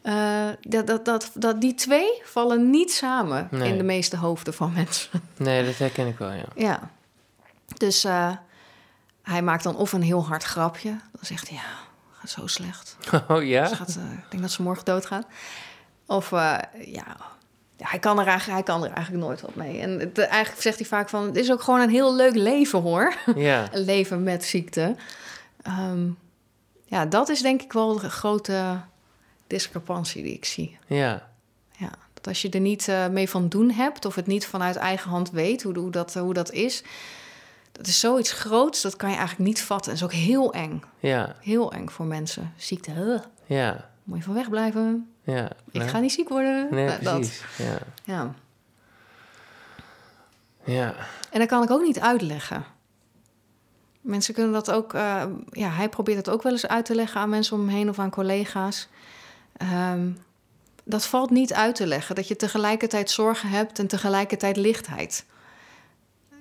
Eh, dat, dat, dat, dat, die twee vallen niet samen Nee. in de meeste hoofden van mensen. Nee, dat herken ik wel, ja. Ja. Dus eh, hij maakt dan of een heel hard grapje. Dan zegt hij, ja, gaat zo slecht. Oh ja? Ze gaat, eh, ik denk dat ze morgen doodgaat. Of ja, hij, kan er eigenlijk, hij kan er eigenlijk nooit wat mee. En het, eigenlijk zegt hij vaak van, het is ook gewoon een heel leuk leven hoor. Ja. een leven met ziekte. Ehm, ja, dat is denk ik wel de grote discrepantie die ik zie. Ja. Ja, dat als je er niet eh, mee van doen hebt of het niet vanuit eigen hand weet hoe, hoe, dat, hoe dat is, dat is zoiets groots, dat kan je eigenlijk niet vatten. En is ook heel eng. Ja. Heel eng voor mensen. Ziekte, huh, Ja. moet je van weg blijven. Ja. Ik Nee. ga niet ziek worden. Nee, Nou, dat. precies. Ja. Ja. Ja. En dat kan ik ook niet uitleggen. Mensen kunnen dat ook... eh, ja, hij probeert het ook wel eens uit te leggen aan mensen om hem heen of aan collega's. Ehm, dat valt niet uit te leggen. Dat je tegelijkertijd zorgen hebt en tegelijkertijd lichtheid.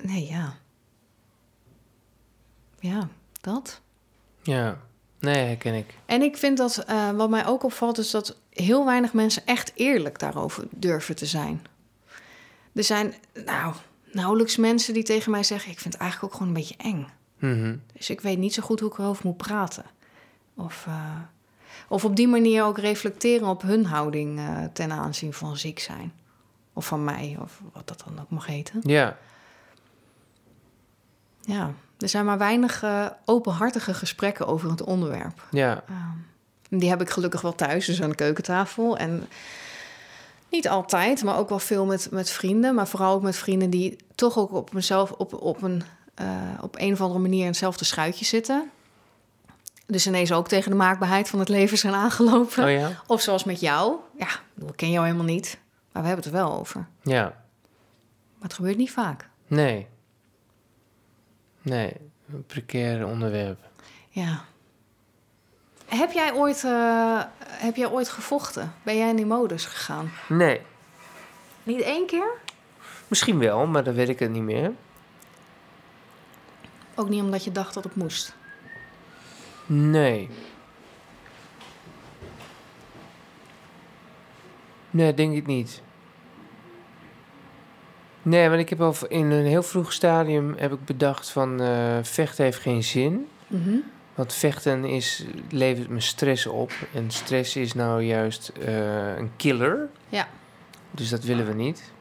Nee, ja. Ja, dat. Ja. Nee, herken ik. En ik vind dat, eh, wat mij ook opvalt, is dat heel weinig mensen echt eerlijk daarover durven te zijn. Er zijn, nou, nauwelijks mensen die tegen mij zeggen: Ik vind het eigenlijk ook gewoon een beetje eng. Mhm. Dus ik weet niet zo goed hoe ik erover moet praten. Of, eh, of op die manier ook reflecteren op hun houding eh, ten aanzien van ziek zijn. Of van mij, of wat dat dan ook mag heten. Ja. Ja, er zijn maar weinig eh, openhartige gesprekken over het onderwerp. Ja, Ehm, die heb ik gelukkig wel thuis, dus aan de keukentafel. En niet altijd, maar ook wel veel met, met vrienden. Maar vooral ook met vrienden die toch ook op mezelf op, op, een, eh, op een of andere manier in hetzelfde schuitje zitten. Dus ineens ook tegen de maakbaarheid van het leven zijn aangelopen. oh ja? Of zoals met jou. Ja, ik ken jou helemaal niet. Maar we hebben het er wel over. Ja, Maar het gebeurt niet vaak. nee. Nee, een precair onderwerp. Ja. Heb jij ooit, eh, heb jij ooit gevochten? Ben jij in die modus gegaan? Nee, Niet één keer? misschien wel, maar dan weet ik het niet meer. Ook niet omdat je dacht dat het moest. Nee. Nee, denk ik niet. Nee, want ik heb al in een heel vroeg stadium heb ik bedacht van eh, vechten heeft geen zin. Mhm. Want vechten is, levert me stress op. En stress is nou juist eh, een killer. Ja. Dus dat willen we niet.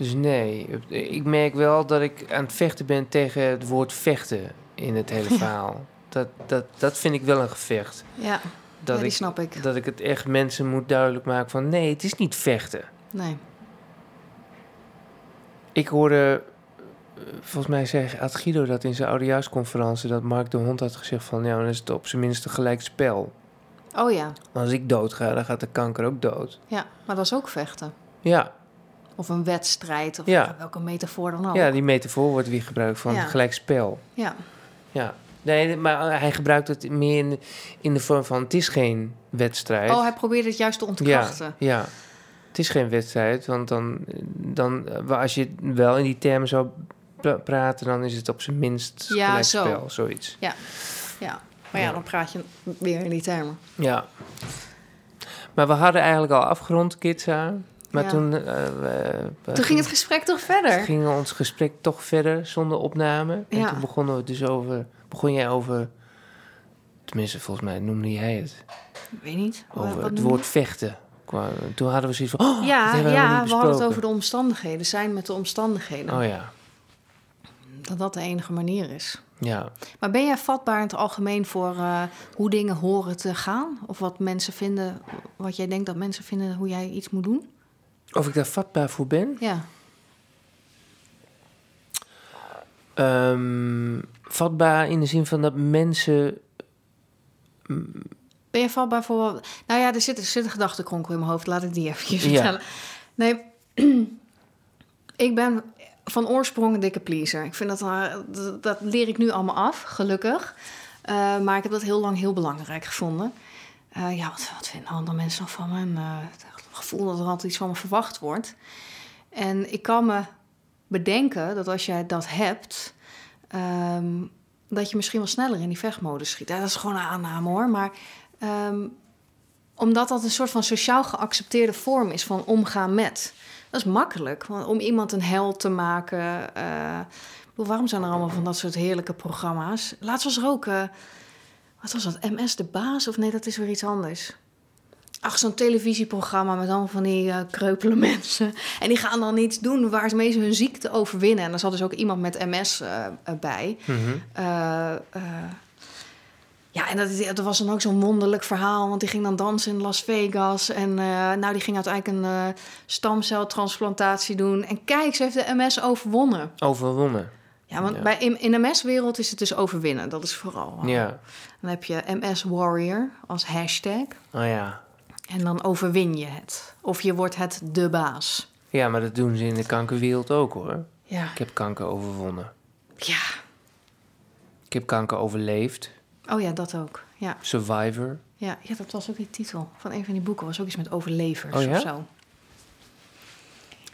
Dus nee, ik merk wel dat ik aan het vechten ben tegen het woord vechten in het hele Ja. verhaal. Dat, dat, dat vind ik wel een gevecht. Ja, Dat, ja die ik, snap ik. dat ik het echt mensen moet duidelijk maken van nee, het is niet vechten. Nee. Ik hoorde, eh, volgens mij zeg, had Guido dat in zijn oudejaarsconferentie, dat Mark de Hond had gezegd van ja, dan is het op zijn minst een gelijk spel. Oh ja. Als ik dood ga, dan gaat de kanker ook dood. ja, maar dat is ook vechten. Ja, Of een wedstrijd, of Ja. welke metafoor dan ook. ja die metafoor wordt weer gebruikt van Ja. gelijk spel. Ja. Ja. Nee, maar hij gebruikt het meer in, in de vorm van het is geen wedstrijd. Oh, hij probeerde het juist te ja, ontkrachten. ja, het is geen wedstrijd, want dan, dan eh, als je wel in die termen zou pra- praten, dan is het op zijn minst Ja, gelijk zo. spel, zoiets. Ja. Maar ja, Ja. dan praat je weer in die termen. Ja. Maar we hadden eigenlijk al afgerond, Kitsa. Maar Ja. toen, eh, we- Toen ging het gesprek toch verder? ging ons gesprek toch verder zonder opname. En Ja. toen begonnen we dus over, begon jij over, tenminste volgens mij noemde jij het, Ik weet niet. Over wat het woord vechten. Toen hadden we zoiets van, oh, Ja, we ja we hadden het over de omstandigheden. Zijn met de omstandigheden. Oh ja, Dat dat de enige manier is. ja. Maar ben jij vatbaar in het algemeen voor eh, hoe dingen horen te gaan? Of wat mensen vinden, wat jij denkt dat mensen vinden hoe jij iets moet doen? Of ik daar vatbaar voor ben? Ja. Ehm, vatbaar in de zin van dat mensen... Ben je vatbaar voor... Nou ja, er zit, er zit een gedachtenkronkel in mijn hoofd. Laat ik die even Ja. vertellen. Nee, ik ben van oorsprong een dikke pleaser. Ik vind dat, eh, dat, dat leer ik nu allemaal af, gelukkig. Eh, maar ik heb dat heel lang heel belangrijk gevonden. Eh, ja, wat, wat vinden andere mensen nog van me? En, gevoel dat er altijd iets van me verwacht wordt. En ik kan me bedenken dat als jij dat hebt... ehm, dat je misschien wel sneller in die vechtmodus schiet. Dat is gewoon een aanname hoor. Maar ehm, omdat dat een soort van sociaal geaccepteerde vorm is van omgaan met. Dat is makkelijk. Want om iemand een held te maken. bedoel, waarom zijn er allemaal van dat soort heerlijke programma's? Laatst was er ook. eh, wat was dat? MS de Baas? Of nee, dat is weer iets anders. Ach, zo'n televisieprogramma met allemaal van die eh, kreupele mensen. En die gaan dan iets doen waar ze mee hun ziekte overwinnen. En er zat dus ook iemand met MS eh, eh, bij. Mhm. Ja, en dat, dat was dan ook zo'n wonderlijk verhaal. Want die ging dan dansen in Las Vegas. En nou, die ging uiteindelijk een stamceltransplantatie doen. En kijk, ze heeft de MS overwonnen. Overwonnen. Ja, want Ja. Bij, in, in de MS-wereld is het dus overwinnen. Dat is vooral. Ja. Dan heb je MS Warrior als hashtag. Oh ja. En dan overwin je het. Of je wordt het de baas. Ja, maar dat doen ze in de kankerwereld ook hoor. Ja. Ik heb kanker overwonnen. Ja. Ik heb kanker overleefd. Oh ja, dat ook. Ja. Survivor. Ja, ja, dat was ook die titel van een van die boeken. Was ook iets met overlevers Oh ja? of zo.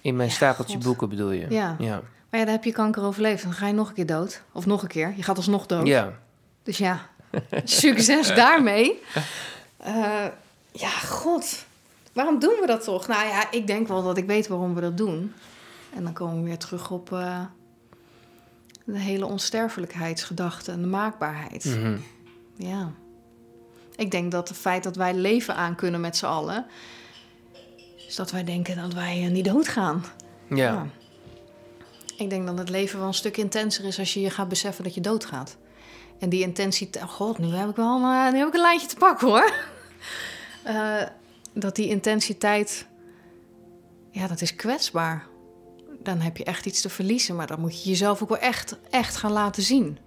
In mijn Ja, stapeltje God. boeken bedoel je? Ja. Ja. Maar ja, dan heb je kanker overleefd. Dan ga je nog een keer dood. Of nog een keer. Je gaat alsnog dood. ja. Dus ja, succes daarmee. Eh, ja, god. Waarom doen we dat toch? Nou ja, ik denk wel dat ik weet waarom we dat doen. En dan komen we weer terug op eh, de hele onsterfelijkheidsgedachte en de maakbaarheid. Mhm. Ja. Ik denk dat het feit dat wij leven aan kunnen met z'n allen... is dat wij denken dat wij eh, niet doodgaan. ja. Ik denk dat het leven wel een stuk intenser is als je je gaat beseffen dat je doodgaat. En die intensiteit... Oh god, nu heb ik wel een, nu heb ik een lijntje te pakken hoor. Uh, dat die intensiteit... Ja, dat is kwetsbaar. Dan heb je echt iets te verliezen. Maar dan moet je jezelf ook wel echt, echt gaan laten zien.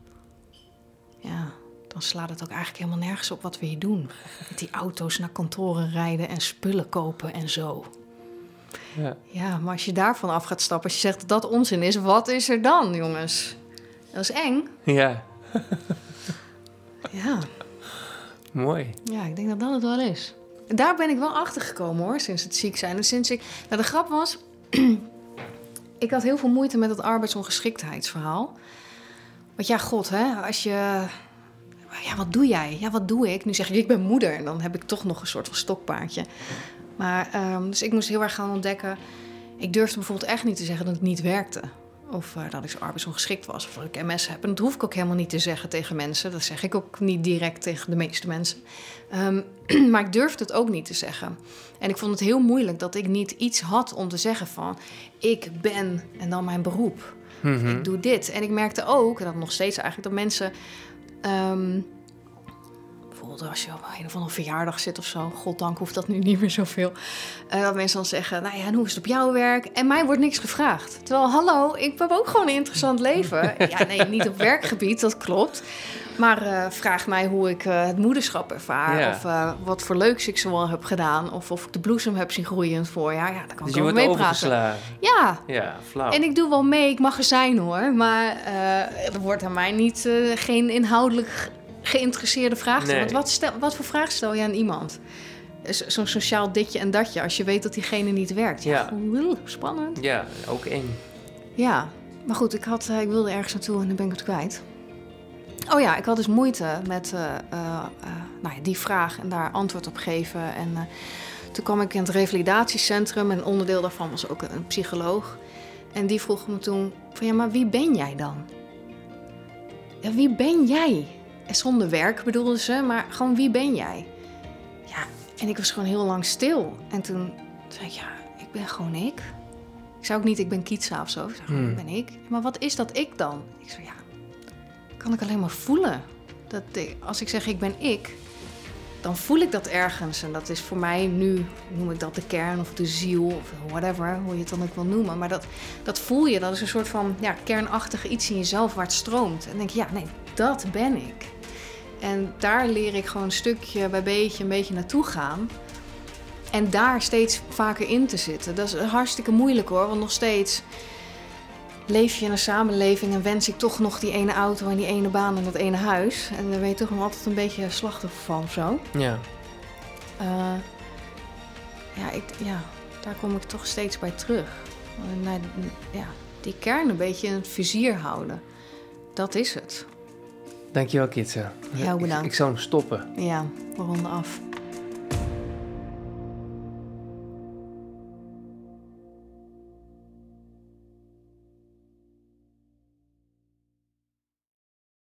Ja, dan slaat het ook eigenlijk helemaal nergens op wat we hier doen. Met die auto's naar kantoren rijden en spullen kopen en zo. Ja. ja, maar als je daarvan af gaat stappen, als je zegt dat dat onzin is, wat is er dan, jongens? Dat is eng. Ja. ja. Mooi. Ja, ik denk dat dat het wel is. Daar ben ik wel achter gekomen hoor, sinds het ziek zijn. En sinds ik. Nou, de grap was. ik had heel veel moeite met het arbeidsongeschiktheidsverhaal. Want ja, god, hè, als je. Ja, wat doe jij? Ja, wat doe ik? Nu zeg ik, ik ben moeder. En dan heb ik toch nog een soort van stokpaardje. Maar, um, dus ik moest heel erg gaan ontdekken. Ik durfde bijvoorbeeld echt niet te zeggen dat het niet werkte. Of uh, dat ik zo arbeidsongeschikt was. Of dat ik MS heb. En dat hoef ik ook helemaal niet te zeggen tegen mensen. Dat zeg ik ook niet direct tegen de meeste mensen. Um, maar ik durfde het ook niet te zeggen. En ik vond het heel moeilijk dat ik niet iets had om te zeggen van... ik ben en dan mijn beroep. Mm -hmm. Ik doe dit. En ik merkte ook, en dat nog steeds eigenlijk... dat mensen... Um, bijvoorbeeld als je op een of andere verjaardag zit of zo. Goddank hoeft dat nu niet meer zoveel. Uh, dat mensen dan zeggen, nou ja, en hoe is het op jouw werk? En mij wordt niks gevraagd. Terwijl, hallo, ik heb ook gewoon een interessant leven. ja, nee, niet op werkgebied, dat klopt. Maar uh, vraag mij hoe ik uh, het moederschap ervaar. Ja. Of uh, wat voor leuks ik zoal heb gedaan. Of of ik de bloesem heb zien groeien in het voorjaar. Ja, daar kan dus ik over meepraten. Ja. Ja, flauw. En ik doe wel mee, ik mag er zijn hoor. Maar er wordt aan mij niet, geen inhoudelijk geïnteresseerde vraag Nee. Want wat, stel, wat voor vraag stel je aan iemand? Zo'n sociaal ditje en datje, als je weet dat diegene niet werkt. Ja. Spannend. Ja, ook eng. Ja, maar goed, ik, had, ik wilde ergens naartoe en dan ben ik het kwijt. Oh ja, ik had dus moeite met uh, uh, uh, nou ja, die vraag en daar antwoord op geven. En toen kwam ik in het revalidatiecentrum en onderdeel daarvan was ook een psycholoog. En die vroeg me toen van ja, maar wie ben jij dan? Ja, wie ben jij? Zonder werk bedoelde ze, maar gewoon wie ben jij? Ja, en ik was gewoon heel lang stil. En toen zei ik, ja, ik ben gewoon ik. Ik zei ook niet, ik ben Kietsa of zo. Ik zei, Hmm. ben ik. Maar wat is dat ik dan? Ik zei, ja, kan ik alleen maar voelen. Dat ik- als ik zeg, ik ben ik, dan voel ik dat ergens. En dat is voor mij nu, noem ik dat de kern of de ziel of whatever, hoe je het dan ook wil noemen. Maar dat, dat voel je, dat is een soort van ja, kernachtig iets in jezelf waar het stroomt. En dan denk je, ja, nee, dat ben ik. En daar leer ik gewoon stukje bij beetje een beetje naartoe gaan. En daar steeds vaker in te zitten. Dat is hartstikke moeilijk hoor, want nog steeds leef je in een samenleving en wens ik toch nog die ene auto en die ene baan en dat ene huis. En daar ben je toch nog altijd een beetje slachtoffer van of zo. Ja. Eh, ja, ik, ja, daar kom ik toch steeds bij terug. Eh, naar, ja, die kern een beetje in het vizier houden. Dat is het. Dankjewel, Kitsa. Jou Ik- bedankt. Ik, zou hem stoppen. Ja, we ronden af.